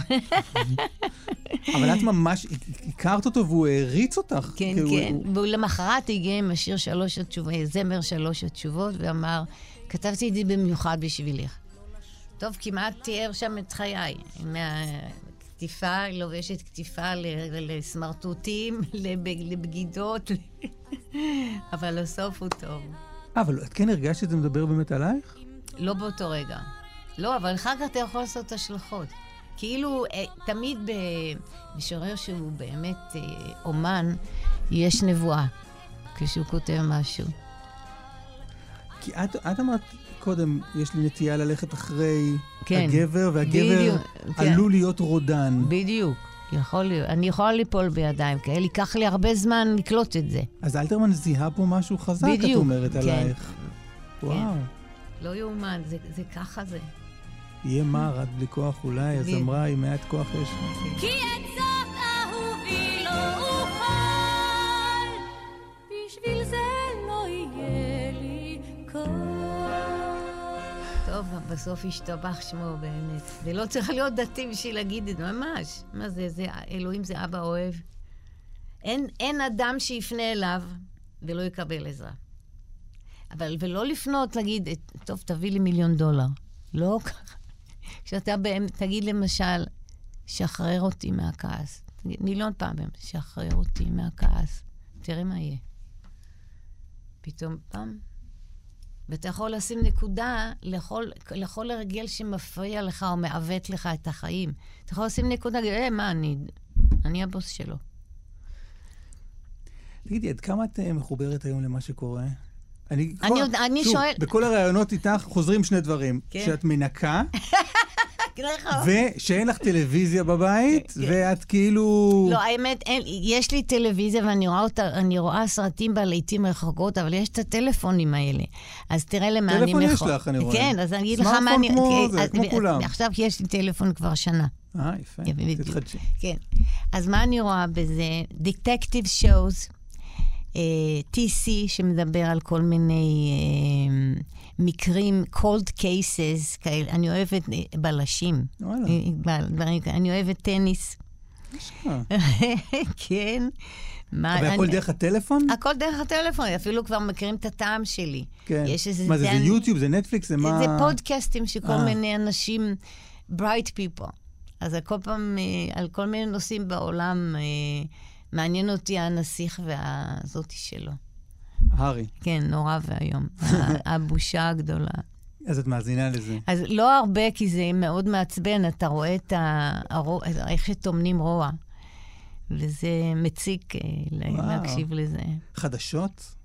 אבל את ממש הכרת אותו והוא העריץ אותך. כן, הוא- כן. הוא- ולמחרת הגיע עם השיר שלוש התשובות, זמר שלוש התשובות, ואמר, כתבתי את זה במיוחד בשבילך. טוב, כמעט תיאר שם את חיי. מהקטיפה, לובשת קטיפה לסמרטוטים, לב- לבגידות, אבל הסוף הוא טוב. אה, אבל את כן הרגשת שזה מדבר באמת עלייך? לא באותו רגע. לא, אבל אחר כך אתה יכול לעשות השלכות. כאילו, אה, תמיד במשורר שהוא באמת אה, אומן, יש נבואה כשהוא כותב משהו. כי את, את אמרת קודם, יש לי נטייה ללכת אחרי כן. הגבר, והגבר בדיוק, כן. עלול להיות רודן. בדיוק. יכול להיות. אני יכולה ליפול בידיים כאלה, ייקח לי הרבה זמן לקלוט את זה. אז אלתרמן זיהה פה משהו חזק, את בדיוק, אומרת כן. עלייך. וואו. לא יאומן, זה, זה ככה זה. יהיה מר, את בלי כוח אולי, אז. אמרה, עם מעט כוח יש לי. כי את זאת אהובי לא אוכל, בשביל זה לא יהיה לי. טוב, בסוף השתבח שמו באמת. ולא צריך להיות דתי בשביל להגיד את זה, ממש. מה זה, זה, אלוהים זה אבא אוהב. אין, אין אדם שיפנה אליו ולא יקבל עזרה. אבל, ולא לפנות, להגיד, טוב, תביא לי מיליון דולר. לא ככה. כשאתה באמת, תגיד למשל, שחרר אותי מהכעס. מיליון פעמים, שחרר אותי מהכעס. תראה מה יהיה. פתאום, פעם, ואתה יכול לשים נקודה לכל, לכל הרגל שמפריע לך או מעוות לך את החיים. אתה יכול לשים נקודה, אה, מה, אני, אני הבוס שלו. תגידי, עד כמה את אה, מחוברת היום למה שקורה? אני, אני כל- אני שוב, שואל- בכל הראיונות איתך חוזרים שני דברים. כן. שאת מנקה, נכון. ושאין לך טלוויזיה בבית, ואת כאילו... לא, האמת, אין, יש לי טלוויזיה ואני רואה אותה, אני רואה סרטים בעליתים רחוקות, אבל יש את הטלפונים האלה. אז תראה למה אני... טלפון יש לך, אני רואה. כן, אז אני אגיד לך מה סמארטפון אני... כמו כן, זה, כמו כולם. עכשיו יש לי טלפון כבר שנה. אה, יפה, בדיוק. תתחדשי. כן. אז מה אני רואה בזה? דטקטיב שואוז, TC, שמדבר על כל מיני אה, מקרים, cold cases, כאלה. אני אוהבת אה, בלשים. וואלה. אה. אני אוהבת טניס. אה, כן. מה, והכל אני- דרך הטלפון? הכל דרך הטלפון, אפילו כבר מכירים את הטעם שלי. כן. יש איזה... מה זה, זה יוטיוב, זה נטפליקס, זה מה... זה פודקאסטים שכל אה. מיני אנשים, bright people. אז כל פעם, אה, על כל מיני נושאים בעולם, אה, מעניין אותי הנסיך והזאתי שלו. הארי. כן, נורא ואיום. הבושה הגדולה. אז את מאזינה לזה. אז לא הרבה, כי זה מאוד מעצבן, אתה רואה את ה... הרוע- איך שטומנים רוע. וזה מציק אה, וואו. להקשיב לזה. חדשות?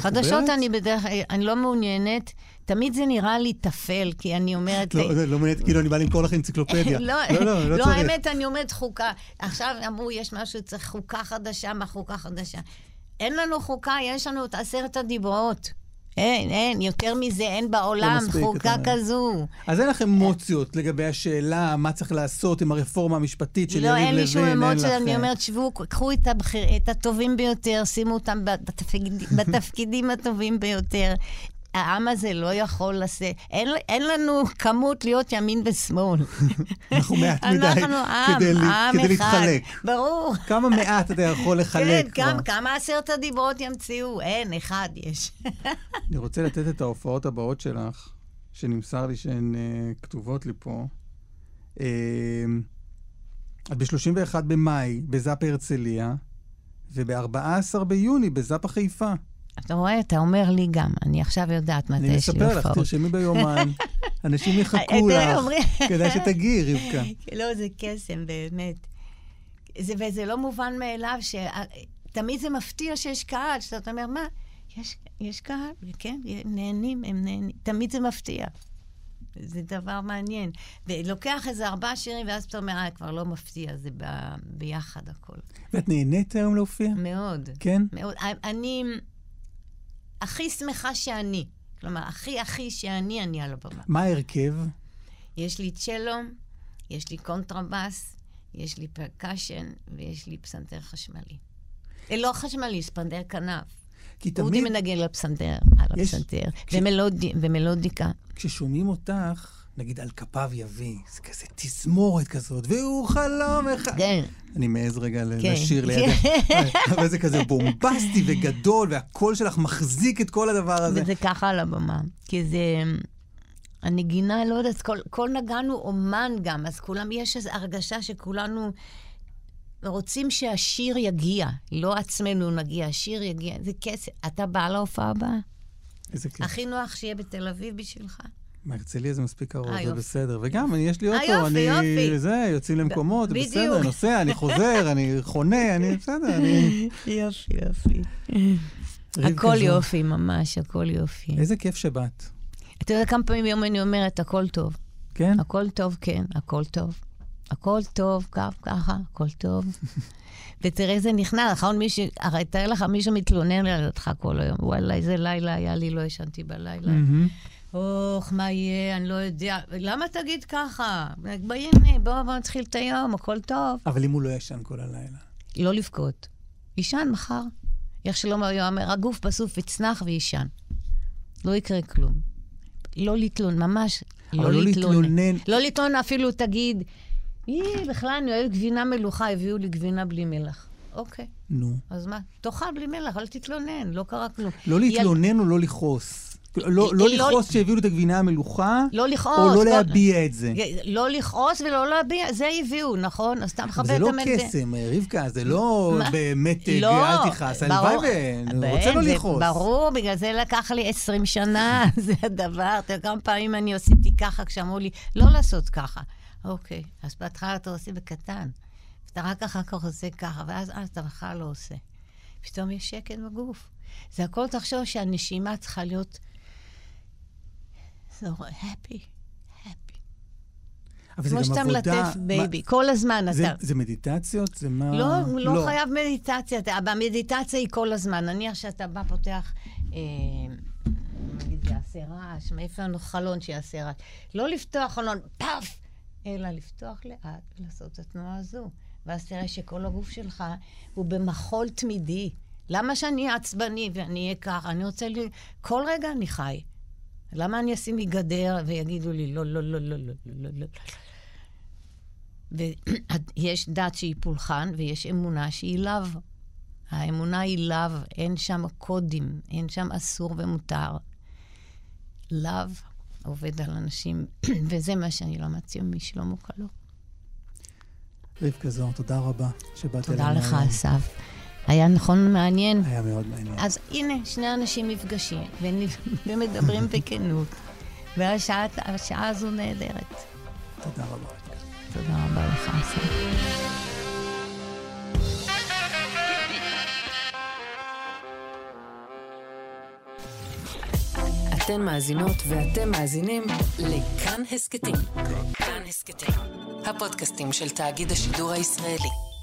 חדשות מחוברת? אני בדרך כלל, אני לא מעוניינת. תמיד זה נראה לי טפל, כי אני אומרת... לא, זה לא מעניין, כאילו אני בא למכור לך אנציקלופדיה. לא, לא, לא, לא לא. האמת, אני אומרת חוקה. עכשיו אמרו, יש משהו, צריך חוקה חדשה, מה חוקה חדשה? אין לנו חוקה, יש לנו את עשרת הדיברות. אין, אין, יותר מזה אין בעולם מספיק, חוקה. כזו. אז אין לך אמוציות לגבי השאלה מה צריך לעשות עם הרפורמה המשפטית של לא, יריב לוין, אין לי שום אמוציות, אני אומרת, שבו, קחו את, הבחיר, את הטובים ביותר, שימו אותם בתפקיד, בתפקידים הטובים ביותר. העם הזה לא יכול לשאת, אין, אין לנו כמות להיות ימין ושמאל. אנחנו מעט מדי אנחנו עם, כדי עם כדי אחד. להתחלק. ברור. כמה מעט אתה יכול כן, לחלק כבר. כמה, כמה עשרת הדיברות ימציאו? אין, אחד יש. אני רוצה לתת את ההופעות הבאות שלך, שנמסר לי שהן אה, כתובות לי פה. אה, את ב-31 במאי בזאפ הרצליה, וב-14 ביוני בזאפה חיפה. אתה רואה, אתה אומר לי גם, אני עכשיו יודעת מתי אני יש לי מספר לך, הופעות. תרשמי ביומן, אנשים יחכו תראה, לך, כדאי שתגיעי, רבקה. לא, זה קסם, באמת. זה, וזה לא מובן מאליו, שתמיד זה מפתיע שיש קהל, שאתה אומר, מה, יש, יש קהל, כן, נהנים, הם נהנים, תמיד זה מפתיע. זה דבר מעניין. ולוקח איזה ארבעה שירים, ואז אתה אומר, אה, כבר לא מפתיע, זה ב, ביחד הכל. ואת נהנית היום להופיע? מאוד. כן? מאוד. אני הכי שמחה שאני. כלומר, הכי הכי שאני, אני על הבמה. מה ההרכב? יש לי צ'לו, יש לי קונטרבס, יש לי percussion ויש לי פסנתר חשמלי. אה, לא חשמלי, פסנתר כנף. כי אודי תמיד מנגן לפסנתר, על יש- הפסנתר, כש- ומלודי, ומלודיקה. כששומעים אותך, נגיד על כפיו יביא, זה כזה תזמורת כזאת, והוא חלום אחד. כן. אני מעז רגע כן. לשיר לידך, אבל זה כזה בומבסטי וגדול, והקול שלך מחזיק את כל הדבר הזה. וזה ככה על הבמה. כי זה... הנגינה, לא יודעת, כל, כל נגן הוא אומן גם, אז כולם, יש איזו הרגשה שכולנו רוצים שהשיר יגיע, לא עצמנו נגיע, השיר יגיע. זה כסף. אתה בא להופעה הבאה? איזה כיף. הכי נוח שיהיה בתל אביב בשבילך. מהרצליה זה מספיק קרוב, אה, זה. בסדר. וגם, יש לי אה, אוטו, אני... יופי. זה, יוצאים למקומות, בדיוק. בסדר, נוסע, אני חוזר, אני חונה, אני בסדר, אני... יופי, יופי. הכל יופי, ממש, הכל יופי. איזה כיף שבאת. אתה יודע כמה פעמים ביום אני אומרת, הכל טוב. כן? הכל טוב, כן, הכל טוב. הכל טוב, ככה, הכל טוב. ותראה איזה נכנע, נכון? מישהו, הרי תאר לך, מישהו מתלונן עליך כל היום. וואלה, איזה לילה היה לי, לא ישנתי בלילה. מהמם. אוח, מה יהיה, אני לא יודע. למה תגיד ככה? הנה, בואו בוא נתחיל את היום, הכל טוב. אבל אם הוא לא ישן כל הלילה. לא לבכות. יישן מחר. איך היה אומר, הגוף בסוף יצנח ויישן. לא יקרה כלום. לא לתלון, ממש לא לא להתלונן. להתלונן. לא להתלונן, אפילו תגיד, היא, בכלל, אני אוהבת גבינה מלוכה, הביאו לי גבינה בלי מלח. אוקיי, נו. אז מה? תאכל בלי מלח, אל תתלונן, לא קרה כלום. לא להתלונן או לא לכעוס. לא, לא לא- לכעוס שהביאו את הגבינה המלוכה, לא לכעוס. או לא להביע את זה. לא לכעוס ולא להביע, זה הביאו, נכון? אז אתה מכבד זה את לא המד... קסם, רבקה, זה לא? באמת אה, לא, אל תכעס. הלוואי ואני רוצה לא זה לכעוס. ברור, בגלל זה לקח לי 20 שנה, זה הדבר. אתה יודע כמה פעמים אני עשיתי ככה כשאמרו לי, לא לעשות ככה. אוקיי, אז בהתחלה אתה עושה בקטן, ואתה רק אחר כך עושה ככה, ואז אז אתה בכלל לא עושה. פתאום יש שקט בגוף. זה הכל תחשוב שהנשימה צריכה להיות... זה happy, happy. אבל זה כמו שאתה עבודה... מלטף מה- baby, כל הזמן זה- אתה... זה מדיטציות? זה מה... לא, הוא לא חייב מדיטציה. אתה- המדיטציה היא כל הזמן. נניח שאתה בא, פותח, אה, נגיד, יעשה רעש, מאיפה לנו חלון שיעשה רעש. לא לפתוח חלון, פאף! אלא לפתוח לאט ולעשות את התנועה הזו. ואז תראה שכל הגוף שלך הוא במחול תמידי. למה שאני אהיה עצבני ואני אהיה ככה? אני רוצה לי... כל רגע אני חי. למה אני אשים לי גדר ויגידו לי, לא, לא, לא, לא, לא, לא, לא. לא, לא, לא. ויש דת שהיא פולחן ויש אמונה שהיא לאו. האמונה היא לאו, אין שם קודים, אין שם אסור ומותר. לאו עובד על אנשים, וזה מה שאני לא מציע משלמה קלו. רבקה זוהר, תודה רבה שבאת אלינו. תודה לך, אסף. היה נכון מעניין. היה מאוד מעניין. אז הנה, שני אנשים נפגשים ומדברים בכנות, והשעה השעה הזו נהדרת. תודה רבה. תודה רבה לך, אסף. אתן מאזינות ואתם מאזינים לכאן הסכתים. כאן הסכתים, הפודקאסטים של תאגיד השידור הישראלי.